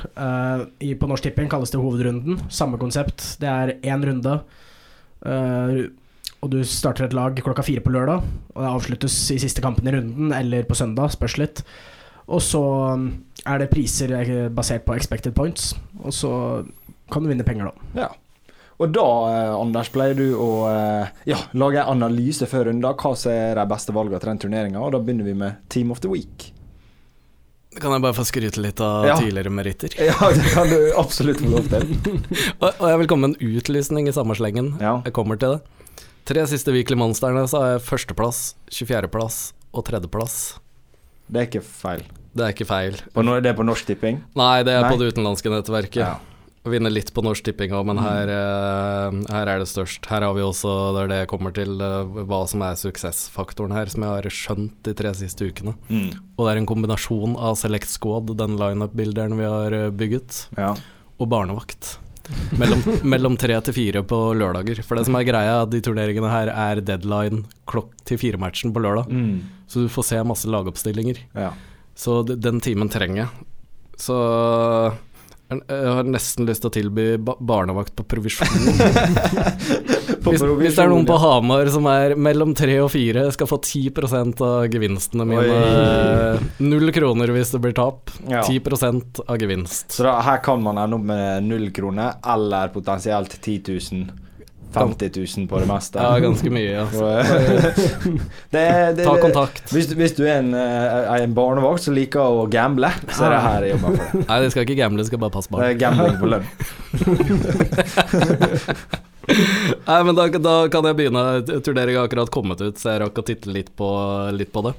I, på Norsk Tipping kalles det Hovedrunden. Samme konsept. Det er én runde. og du starter et lag klokka fire på lørdag, og det avsluttes i siste kampen i runden, eller på søndag, spørs litt. Og så um, er det priser eh, basert på expected points, og så kan du vinne penger, da. Ja. Og da, eh, Anders, pleier du å eh, ja, lage en analyse før runden. Hva som er de beste valgene til den turneringa? Og da begynner vi med Team of the Week. Kan jeg bare få skryte litt av ja. tidligere meritter? Ja, det kan du absolutt få lov til. og, og, jeg vil komme med en utlysning i samme slengen. Ja. Jeg kommer til det. Tre siste Weekly Monsterne så har jeg førsteplass, 24.-plass og tredjeplass. Det er ikke feil. Det er ikke feil. På no, det er på Norsk Tipping? Nei, det er Nei. på det utenlandske nettverket. Ja. Vinner litt på Norsk Tipping òg, men her, uh, her, er det størst. Her har vi også, det er det jeg kommer til, uh, hva som er suksessfaktoren her, som jeg har skjønt de tre siste ukene. Mm. Og det er en kombinasjon av Select Squad, den lineup-bilderen vi har uh, bygget, ja. og barnevakt. mellom, mellom tre til fire på lørdager. For det som er greia, de turneringene her er deadline klokk til fire-matchen på lørdag. Mm. Så du får se masse lagoppstillinger. Ja. Så den timen trenger jeg. Så jeg har nesten lyst til å tilby barnevakt på provisjon. hvis, hvis, det er noen på Hamar som er mellom tre og fire, skal få 10% av gevinstene mine. Oi. Null kroner hvis det blir tap. Ja. 10 av gevinst. Så da, her kan man ende opp med null kroner, eller potensielt 10 000. 50 000 på det meste. Ja, ganske mye. Altså. det, det, Ta kontakt. Hvis, hvis, du er en, eh, en barnevakt som liker å gamble, så er det her jeg jobber for. Nei, det skal ikke gamble, det skal bare passe barn. Det er gambling på lønn. Nei, men da, da, kan jeg begynne. Turneringa har akkurat kommet ut, så jeg rakk å titte litt på, litt på det.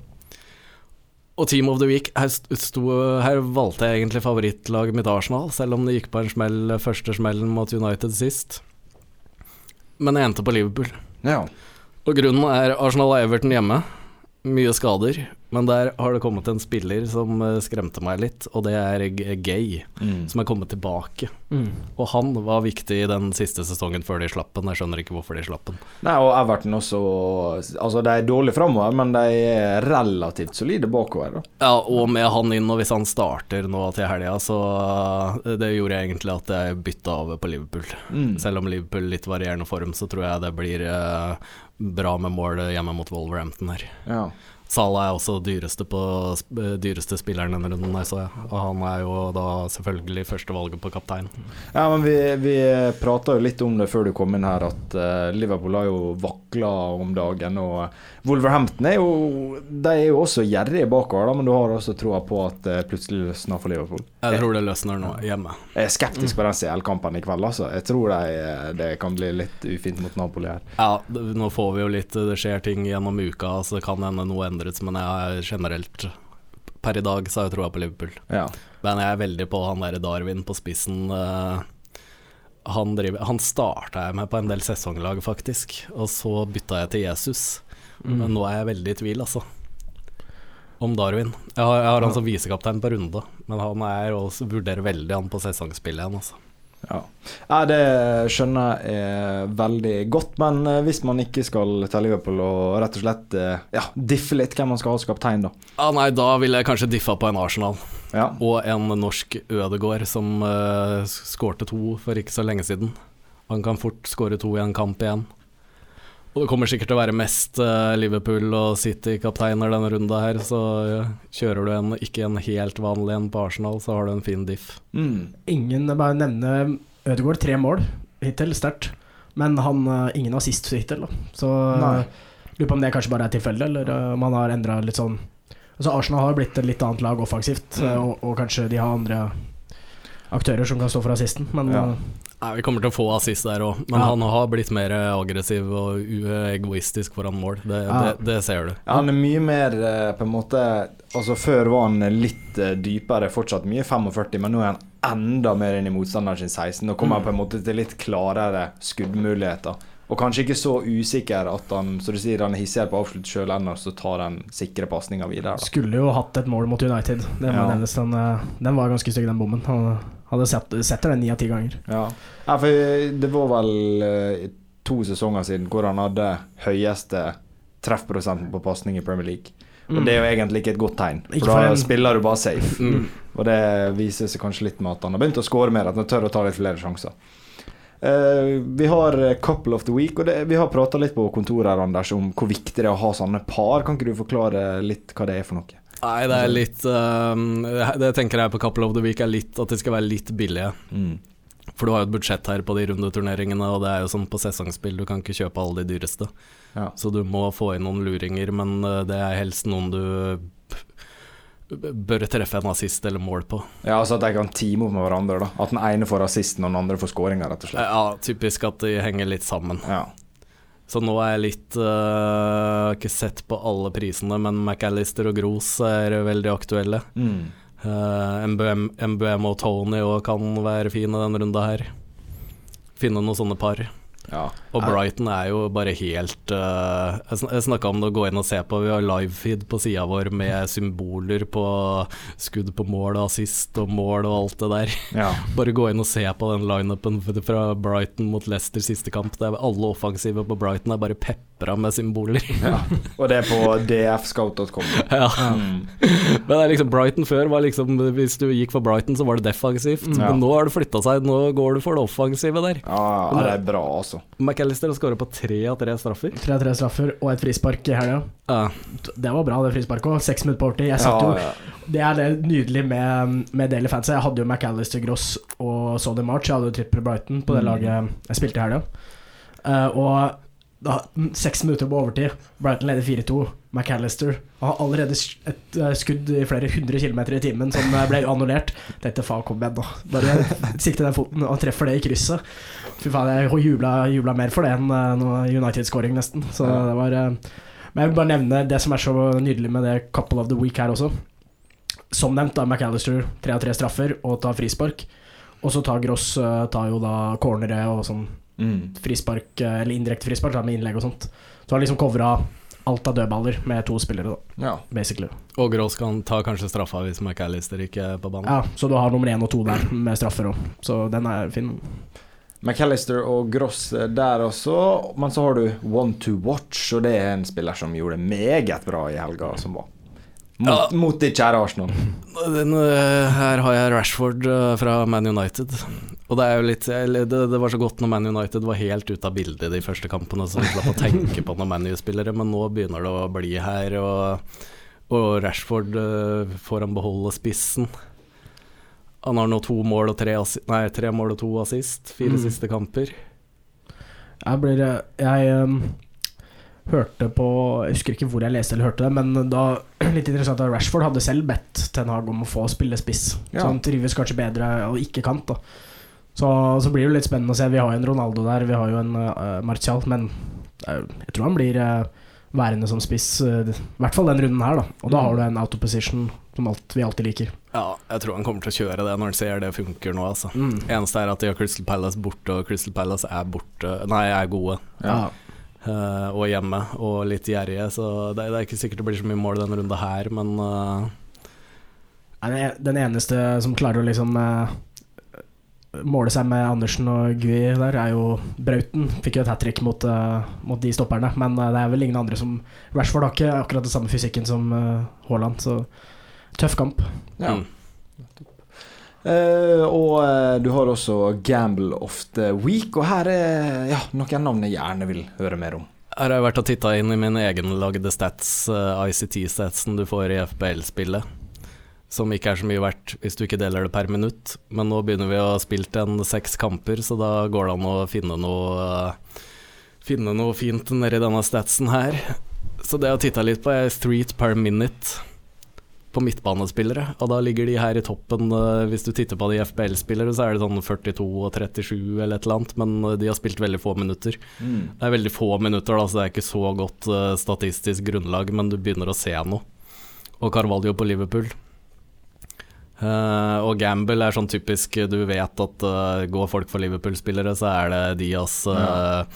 Og Team of the Week, her, sto, her, valgte jeg egentlig favorittlaget mitt Arsenal, selv om det gikk på en smell, første smellen mot United sist men jeg endte på Liverpool. Ja. Og grunnen er Arsenal og Everton hjemme. Mye skader, men der har det kommet en spiller som eh, skremte meg litt, og det er Gay, mm. som er kommet tilbake. Mm. Og han var viktig i den siste sesongen før de slapp den. Jeg skjønner ikke hvorfor de slapp den. Nei, og Everton også Altså, de er dårlige framover, men de er relativt solide bakover. Da. Ja, og med han inn, og hvis han starter nå til helga, så eh, Det gjorde jeg egentlig at jeg bytta over på Liverpool. Mm. Selv om Liverpool litt varierende form, så tror jeg det blir uh, bra med mål hjemme mot Wolverhampton her. Ja. Salah er også dyreste, på, dyreste spilleren denne runden, så. Og han er jo da selvfølgelig førstevalget på kaptein. Ja, men vi, vi prata jo litt om det før du kom inn her, at uh, Liverpool har jo vakla om dagen. Og Wolverhampton er jo De er jo også gjerrige bakover, da, men du har også troa på at det plutselig løsner for Liverpool? Jeg tror det løsner nå, hjemme. Jeg er skeptisk på den CL-kampen i kveld, altså. Jeg tror de, det kan bli litt ufint mot Napoli her. Ja, nå får vi jo litt Det skjer ting gjennom uka, så det kan hende noe endres, men jeg har generelt Per i dag så har jeg troa på Liverpool. Ja. Men jeg er veldig på han derre Darwin på spissen. Uh, han, driver, han starta jeg med på en del sesonglag, faktisk, og så bytta jeg til Jesus. Mm. Men nå er jeg veldig i tvil, altså. om Darwin. Jeg har, jeg har han som visekaptein på runde, men han er også, vurderer veldig han på sesongspillet igjen. Altså. Ja. ja. det skjønner jeg veldig godt, men eh, hvis man ikke skal til Liverpool og rett og slett eh, ja, diffe litt hvem man skal ha som kaptein, da? Ja, nei, da ville jeg kanskje diffa på en Arsenal. Ja. Og en norsk Ødegård som uh, skårte to for ikke så lenge siden. Han kan fort skåre to i en kamp igjen. Og det kommer sikkert til å være mest uh, Liverpool og City-kapteiner denne runda her, så uh, kjører du en, ikke en helt vanlig en på Arsenal, så har du en fin diff. Mm. Ingen Bare nevne Ødegaard, tre mål hittil, sterkt. Men han uh, ingen assist hittil, da. Så lurer på om det kanskje bare er tilfeldig, eller om han har endra litt sånn Altså Arsenal har blitt et litt annet lag offensivt, mm. og, og, kanskje de har andre aktører som kan stå for assisten, men ja. Nei, Vi kommer til å få assist der òg, men ja. han har blitt mer aggressiv og egoistisk foran mål. Det, ja. det, det, ser du. Ja, han er mye mer eh, på en måte Altså Før var han litt eh, dypere, fortsatt mye 45, men nå er han enda mer inn i motstanderen sin 16. Nå kommer han mm. på en måte til litt klarere skuddmuligheter. Og kanskje ikke så usikker at han så du sier, han er hissigere på å avslutte sjøl enn så tar den sikre pasninga videre. Da. Skulle jo hatt et mål mot United. Det må ja. nevnes. Den, eh, den, var ganske stygg, den bommen. Han hadde sett, sett den ni av ti ganger. Ja. ja. for det var vel uh, to sesonger siden hvor han hadde høyeste treffprosenten på pasning i Premier League. Og mm. det er jo egentlig ikke et godt tegn, for da spiller du bare safe. Mm. Og det viser seg kanskje litt med at han har begynt å score mer, at han tør å ta litt flere sjanser. Uh, vi har Couple of the Week, og det, vi har prata litt på kontoret Anders, om hvor viktig det er å ha sånne par. Kan ikke du forklare litt hva det er for noe? Nei, det er litt uh, Det tenker jeg på Couple of the Week er litt at de skal være litt billige. Mm. For du har jo et budsjett her på de rundeturneringene, og det er jo som på sesongspill, du kan ikke kjøpe alle de dyreste. Ja. Så du må få inn noen luringer, men eh, det er helst noen du bør treffe en assist eller mål på. Ja, altså At de kan teame opp med hverandre? da At den ene får assisten og den andre får skåringa, rett og slett? Ja, typisk at de henger litt sammen. Ja. Så nå er jeg litt uh, Ikke sett på alle prisene, men McAllister og Gros er veldig aktuelle. Mm. Uh, MBM, MBM, og Tony òg kan være fine denne runda her. Finne noen sånne par. Ja. Og Brighton er jo bare helt uh, Jeg snakka om det å gå inn og se på. Vi har livefeed på sida vår med symboler på skudd på mål og assist og mål og alt det der. Ja. Bare gå inn og se på den lineupen fra Brighton mot Leicester siste kamp. Det Alle offensive på Brighton er bare pepra med symboler. Ja. Og det er på dfscout.com. Ja. Mm. Men det er liksom Brighton før var liksom Hvis du gikk for Brighton, så var det defensivt. Men nå har det flytta seg. Nå går du for det offensive der. Ja, det er bra, altså. McAllister har skåra på tre av tre straffer. Tre av tre straffer og et frispark i helga. Ja. Det var bra, det frisparket òg. Seks minutter på overtid. Jeg satt jo ja, ja. Det er det nydelige med, med Daily fans Jeg hadde jo McAllister, Gross og Sody March. Jeg hadde jo Tripper Brighton på det mm. laget jeg spilte i helga. Uh, og da, seks minutter på overtid. Brighton leder 4-2. McAllister har allerede et uh, skudd i flere hundre kilometer i timen som uh, ble annullert. Dette faen, kom igjen, da. Bare sikte den foten og treffer det i krysset. Fy faen, jeg jubla, jubla mer for det enn uh, United-scoring, nesten. Så det var Men jeg vil bare nevne det som er så nydelig med det couple of the week her også. Som nevnt, da McAllister tre av tre straffer og tar frispark. Og så tar Gross tar jo da cornere og sånn mm. frispark, eller indirekte frispark med innlegg og sånt. Så har liksom covra alt av dødballer med to spillere, da. Ja. Basically. Og Gross kan ta kanskje straffa hvis McAllister ikke er på banen. Ja, så du har nummer én og to der med straffer òg. Så den er fin. McAllister og Gross der også. Men så har du One to Watch, og det er en spiller som gjorde det meget bra i helga som var. Mot, ja. mot de kjære Arsenal. Den, uh, her har jeg Rashford uh, fra Man United. Og det er jo litt det, det, var så godt når Man United var helt ute av bildet de første kampene, så vi slapp å tenke på noen Man U-spillere, men nå begynner det å bli her, og, og Rashford uh, får han beholde spissen. Han har nå to mål og tre, nei, tre mål og to assist, fire mm. siste kamper. Jeg blir Jeg um, hørte på Jeg husker ikke hvor jeg leste eller hørte det, men da litt interessant at Rashford hadde selv bedt Ten Hag om å få spille spiss. Ja. Så han trives kanskje bedre og ikke kant. da så, så, blir det litt spennende å se. Vi har jo en Ronaldo der, vi har jo en uh, Martial, men uh, jeg tror han blir uh, værende som spiss, i hvert fall den runden her, da. Og da mm. har du en autoposition som alt, vi alltid liker. Ja, jeg tror han kommer til å kjøre det når han ser det funker nå, altså. Mm. Eneste er at de har Crystal Palace borte, og Crystal Palace er borte Nei, er gode. Ja. Uh, og hjemme, og litt gjerrige, så det, det, er ikke sikkert det blir så mye mål denne runda her, men uh... Den eneste som klarer å liksom uh, måle seg med Andersen og Gui der, er jo Brauten. Fikk jo et hat trick mot, mot, de stopperne, men det er vel ingen andre som Rashford har ikke akkurat den samme fysikken som Haaland, så tøff kamp. Ja. Mm. Uh, og uh, du har også Gamble of the Week, og her er ja, noen navn jeg gjerne vil høre mer om. Her har jeg vært og titta inn i min egenlagde stats, uh, eh, ICT-statsen du får i FBL-spillet. Som ikke er så mye verdt hvis du ikke deler det per minutt. Men nå begynner vi å ha spilt en seks kamper, så da går det an å finne noe, finne noe fint nedi denne statsen her. Så det jeg har titta litt på, er street per minute på midtbanespillere, og da ligger de her i toppen. Uh, hvis du titter på de FBL-spillere, så er det sånn 42 og 37 eller et eller annet, men uh, de har spilt veldig få minutter. Mm. Det er veldig få minutter, da, så det er ikke så godt uh, statistisk grunnlag, men du begynner å se noe. Og Carvalho på Liverpool. og Gamble er sånn typisk Du vet at går folk for Liverpool-spillere, så er det Diaz, ja.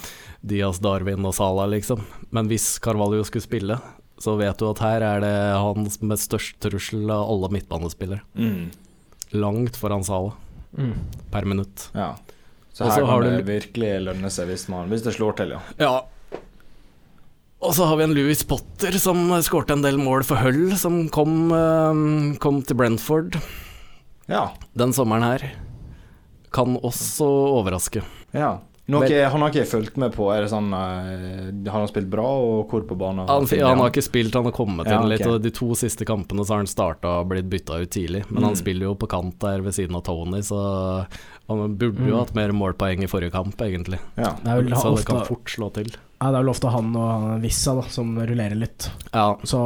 Diaz, Darwin og Salah, liksom. Men hvis Carvalho skulle spille, så vet du at her er det han med størst trussel av alle midtbanespillere. Mm. Langt foran Sala mm. per minutt. Ja. Så her kan det virkelig lønne seg hvis, man, hvis det slår til, ja. ja. Og så har vi en Louis Potter som skårte en del mål for Hull, som kom, uh, kom til Brentford ja. den sommeren her. Kan også overraske. Ja. Noe, han har ikke fulgt med på? Er det sånn uh, Har han spilt bra, og hvor på banen? Han, han, har ikke spilt, han har kommet ja, inn litt. Og de to siste kampene så har han starta og blitt bytta ut tidlig. Men mm. han spiller jo på kant der ved siden av Tony, så han burde jo mm. hatt mer målpoeng i forrige kamp, egentlig. Ja. Det så ofte, det kan fort slå til. Ja, det er vel ofte han og Vissa da, som rullerer litt. Ja. Så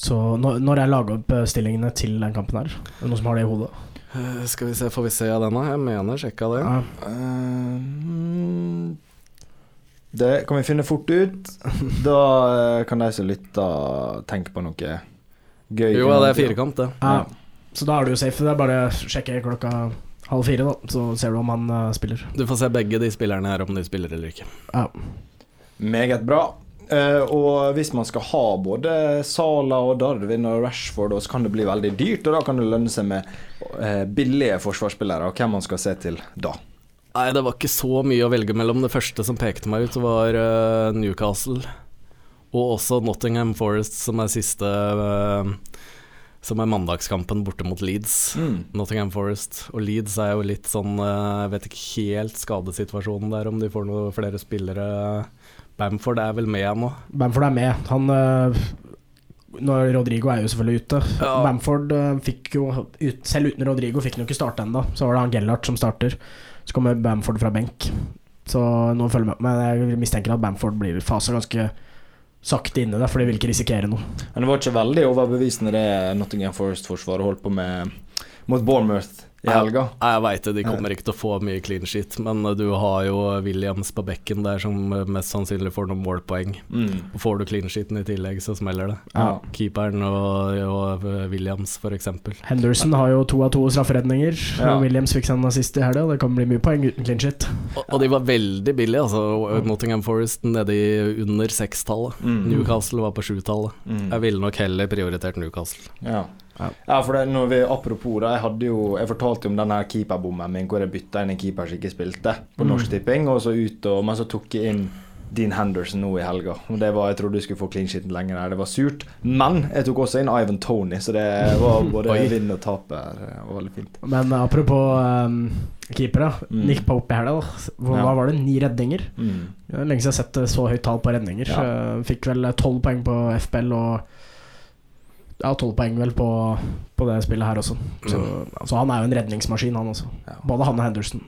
så når jeg lager opp stillingene til den kampen her, er det noen som har det i hodet? Uh, skal vi se, Får vi se av denne? Jeg mener sjekka det. Ja. Uh, det kan vi finne fort ut. Da uh, kan de som lytter, tenke på noe gøy. Jo, det er firkant, det. Ja. Så da er du safe. Det er bare å sjekke klokka halv fire, da. Så ser du om han spiller. Du får se begge de spillerne her, om de spiller eller ikke. Ja. Meget bra. Uh, og hvis man skal ha både Sala og Darwin og Rashford, så kan det bli veldig dyrt. Og da kan det lønne seg med uh, billige forsvarsspillere. Og hvem man skal se til da? Nei, det var ikke så mye å velge mellom. Det første som pekte meg ut, var uh, Newcastle. Og også Nottingham Forest, som er siste Som er mandagskampen borte mot Leeds. Mm. Nottingham Forest. Og Leeds er jo litt sånn Jeg vet ikke helt skadesituasjonen der, om de får noen flere spillere Bamford er vel med nå? Bamford er med. Han øh, når Rodrigo er jo selvfølgelig ute. Ja. Bamford øh, fikk jo ut, Selv uten Rodrigo fikk han jo ikke starte ennå. Så var det han Gellert som starter. Så kommer Bamford fra benk. Så nå følger med. Men jeg mistenker at Bamford blir fasa ganske sakte inne der, for de vil ikke risikere noe. Men det var ikke veldig overbevisende det Nottingham Forest-forsvaret holdt på med mot Bournemouth i helga. Jeg, jeg veit det, de kommer ikke til å få mye clean shit, men du har jo Williams på bekken der som mest sannsynlig får noen målpoeng. Mm. Får du clean shiten i tillegg, så smeller det. Ja. Keeperen og, og Williams, f.eks. Henderson har jo to av to strafferedninger. Ja. Williams fikk seg en assist i helga, det kan bli mye poeng uten clean shit. Og, og de var veldig billige, altså. Nottingham Forest nede i under sekstallet. Mm. Newcastle var på sjutallet. Mm. Jeg ville nok heller prioritert Newcastle. Ja ja, for det, når vi, apropos da, jeg hadde jo Jeg fortalte jo om denne keeperbommen min hvor jeg bytta inn en keeper som ikke spilte på mm. Norsk Tipping, og så ut og Men så tok jeg inn Dean Henderson nå i helga. Og det var, Jeg trodde du skulle få clean shit lenger der. Det var surt. Men jeg tok også inn Ivan Tony, så det var både vinn og tap her. Var veldig fint. Men apropos um, keepere. Mm. Nick Pope i helga. Hva ja. var det? Ni redninger? Mm. Lenge siden jeg har sett så høyt tall på redninger. Ja. Fikk vel tolv poeng på FBL og ja, tolv poeng vel på, på, det spillet her også. Så, mm. altså, han er jo en redningsmaskin, han også. Både han og Henderson.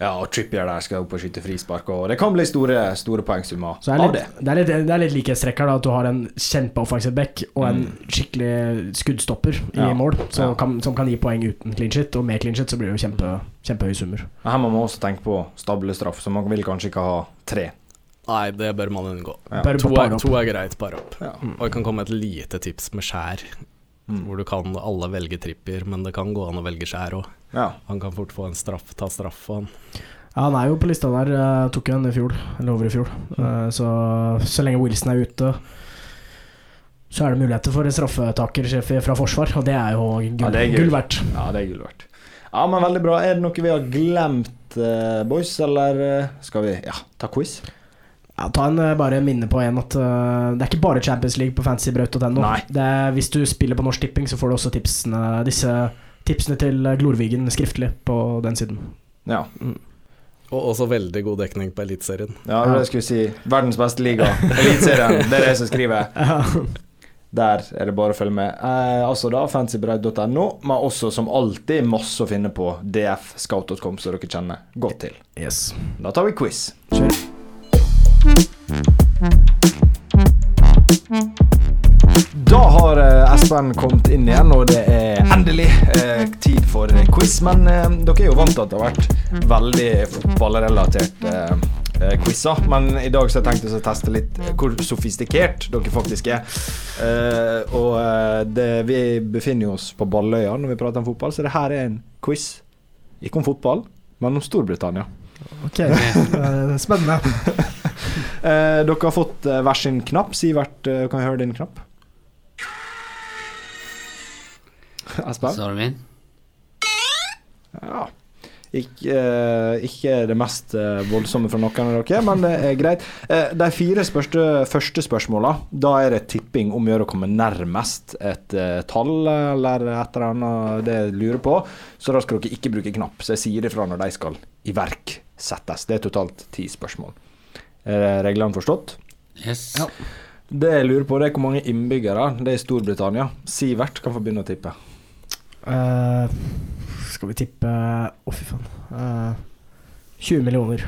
Ja, og Trippier der skal opp og skyte frispark, og det kan bli store, store poengsummer av det. Det er litt, det er litt likhetstrekk her, at du har en kjempeoffensiv back og en mm. skikkelig skuddstopper i ja. mål, ja. Kan, som kan gi poeng uten clean shit, og med clean shit så blir det jo kjempe, kjempehøye summer. Her må man også tenke på stablestraff, så man vil kanskje ikke ha tre. Nei, det bør man unngå. Ja. To, er, to, er, greit, par opp. Ja. Mm. Og det kan komme et lite tips med skjær. Mm. Hvor du kan alle velge tripper, men det kan gå an å velge skjær òg. Ja. Han kan fort få en straff, ta straff han. Ja, han er jo på lista der. Jeg tok jo en i fjor, eller over i fjor. Uh, så så lenge Wilson er ute, så er det muligheter for en straffetakersjef fra forsvar, og det er jo gull, ja, er gull verdt. Ja, det er gull verdt. Ja, men veldig bra. Er det noe vi har glemt, uh, boys, eller skal vi ja, ta quiz? Ja, ta en bare minne på en at uh, det er ikke bare Champions League på fantasybraut.no. Hvis du spiller på Norsk Tipping, så får du også tipsene, disse tipsene til Glorvigen skriftlig på den siden. Ja. Mm. Og også veldig god dekning på Eliteserien. Ja, det skulle si. Verdens beste liga. Eliteserien. Det er det som skriver. Der er det bare å følge med. Eh, altså da fancybride.no, men også som alltid masse å finne på dfscout.com, som dere kjenner godt til. Yes. Da tar vi quiz. Kjør. Da har eh, Espen kommet inn igjen, og det er endelig eh, tid for quiz. Men eh, dere er jo vant til at det har vært veldig fotballrelatert eh, eh, quizer. Men i dag så har jeg tenkt å teste litt hvor sofistikert dere faktisk er. Eh, og det, vi befinner oss på Balløya når vi prater om fotball, så det her er en quiz. Ikke om fotball, men om Storbritannia. Ok, spennende. dere har fått hver sin knapp. Sivert, kan jeg høre din knapp? Espen? Så er det min? Ja. Ikke, eh, ikke, det mest uh, voldsomme fra noen av dere, men det er greit. Eh, de fire spørste, første spørsmåla, da er det tipping om å gjøre å komme nærmest et tall eller et eller annet det jeg lurer på. Så da skal dere ikke bruke knapp. Så jeg sier ifra når de skal iverksettes. Det er totalt ti spørsmål. Er reglene forstått? Yes. Ja. Det jeg lurer på, det er hvor mange innbyggere det er i Storbritannia. Sivert kan få begynne å tippe. Uh, skal vi tippe Å, oh, fy faen. Uh, eh, 20 millioner.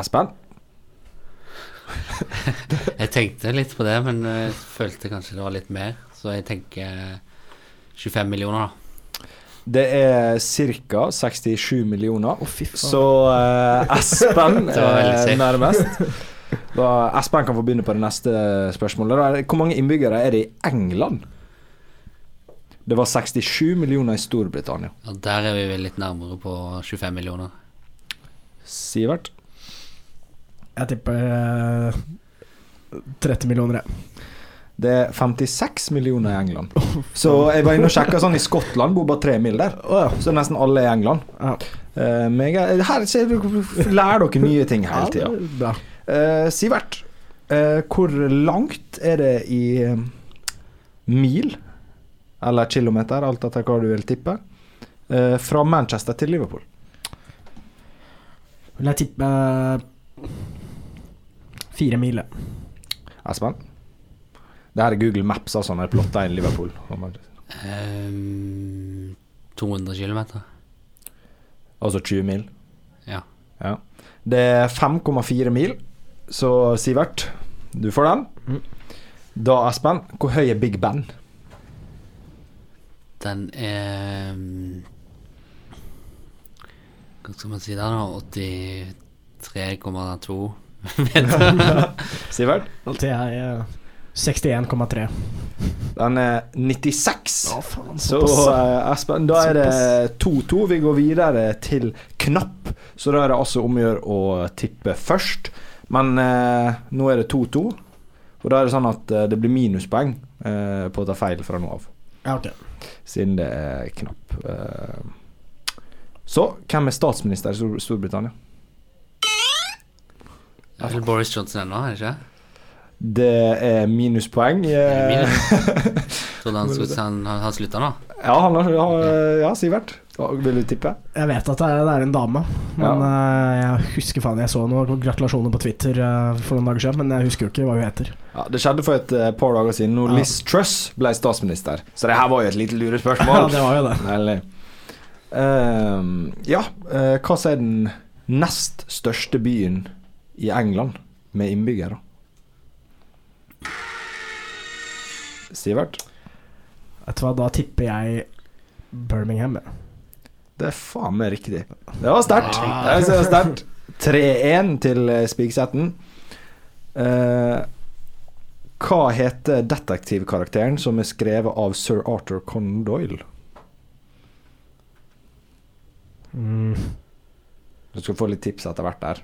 Espen? jeg tenkte litt på det, men jeg følte kanskje det var litt mer. Så jeg tenker 25 millioner, da. Det er ca. 67 millioner. Oh, så uh, Espen er nærmest. Da Espen kan få begynne på det neste spørsmålet. Hvor mange innbyggere er det i England? Det var 67 millioner i Storbritannia. Ja, Der er vi vel litt nærmere på 25 millioner. Sivert? Jeg tipper uh, 30 millioner, jeg. Det er 56 millioner i England. Så jeg var inne og sjekka sånn i Skottland, bor bare tre mil der. Så nesten alle er i England. Ja. Uh, her ser du, lærer dere nye ting hele tida. Uh, Sivert, uh, hvor langt er det i mil eller kilometer, alt etter hva du vil tippe, eh, fra Manchester til Liverpool? Vil jeg tippe uh, fire mil. Espen? Det her er Google Maps, altså, når jeg plotter inn Liverpool. Um, 200 km. Altså 20 mil? Ja. ja. Det er 5,4 mil, så Sivert, du får den. Mm. Da, Espen, hvor høy er Big Ben? Den er Hva skal man si der, da? 83,2 meter. Sivert? Det er 61,3. Den er 96. Å, faen, så uh, Espen, da er det 2-2. Vi går videre til knapp. Så da er det altså om å gjøre å tippe først. Men uh, nå er det 2-2. Og da er det sånn at uh, det blir minuspoeng på å ta feil fra nå av. Ja, okay siden det er knapp. Eh, så hvem er statsminister i Storbritannia? Det er vel Boris Johnson ennå, er det ikke? Det er minuspoeng. Trodde han, han, han, han slutta nå? Ja, han har, ja, Sivert. Vil du tippe? Jeg vet at det er, det er en dame, men ja. uh, jeg husker faen Jeg så noen gratulasjoner på Twitter uh, for noen dager siden, men jeg husker jo ikke hva hun heter. Ja, Det skjedde for et uh, par dager siden, når ja. Liz Truss ble statsminister. Så det her var jo et lite lurespørsmål. ja, det var jo det. Veldig. Uh, ja, hva er den nest største byen i England med innbyggere? Sivert? Vet du hva, da tipper jeg Birmingham. Det er faen meg riktig. Det var sterkt. Ah. Det var sterkt. 3-1 til eh, Spigsetten. Uh, hva heter detektivkarakteren som er skrevet av sir Arthur Conan Doyle? Mm. Du skal få litt tips etter hvert der.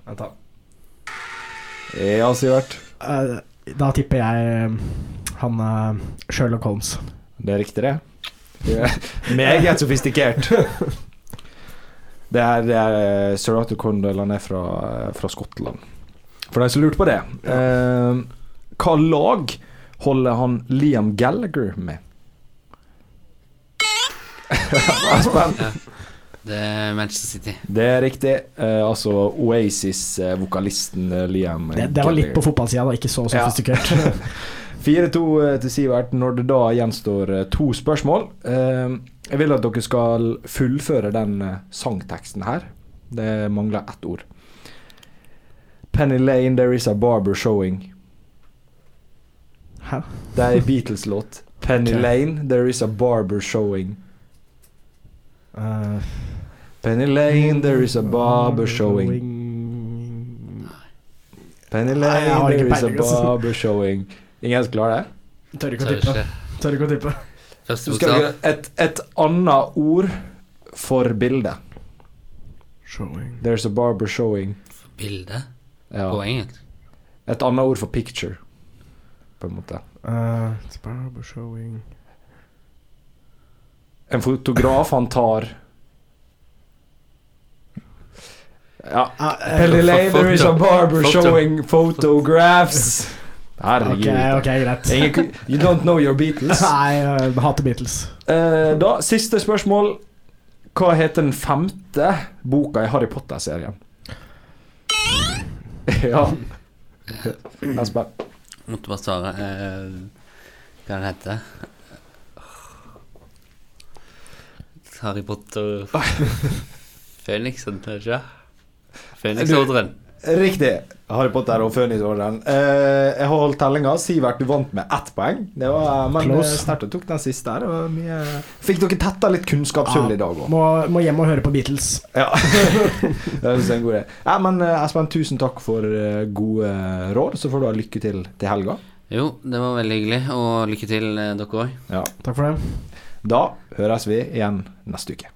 Ja, Sivert. Uh, da tipper jeg han er Sherlock Holmes. Det er riktig, det. Meget sofistikert. Det er, det er Sir Arthur Condell, han er fra, fra, Skottland. For de som lurte på det. Eh, hva lag holder han Liam Gallagher med? Espen? Det er Manchester City. Det er riktig. Eh, altså Oasis-vokalisten eh, Liam det, det, var litt på fotballsida, ikke så sofistikert. Ja. 4-2 eh, til Sivert når det da gjenstår eh, to spørsmål. Eh, jeg vil at dere skal fullføre den sangteksten her. Det mangler ett ord. Penny Lane, there is a barber showing. Hæ? Det er en Beatles-låt. Penny okay. Lane, there is a barber showing. Uh, Penny Lane, there is a barber showing. Penny Lane, there is a barber showing. Ingen som klarer det? Tør ikke å tippe. Tør ikke å tippe. Du skal gjøre et, et annet ord for bilde. Showing. There's a barber showing. For bilde? Ja. På engelsk? Et annet ord for picture, på en måte. Uh, it's barber showing En fotograf, han tar Ja. Uh, Pelly Later is a barber showing photographs. Herregud. Ok, ok, greit. you don't know your Beatles? Nei, jeg hater Beatles. Uh, da, siste spørsmål. Hva heter den femte boka i Harry Potter-serien? ja. Espen. Måtte bare svare. Uh, hva den heter Harry Potter Føniksen, ikke Føniksordren. Riktig. Harry Potter og Føniksordenen. Eh, jeg har holdt tellinga. Sivert, du vant med ett poeng. Det var, men eh, du tok den siste. her. mye Fikk dere tetta litt kunnskapshull ja, i dag òg? Må, må, hjem og høre på Beatles. Ja. det er en god idé. Ja, men eh, Espen, tusen takk for eh, gode råd. Så får du ha lykke til til helga. Jo, det var veldig hyggelig. Og lykke til, dere òg. Ja. Takk for det. Da høres vi igjen neste uke.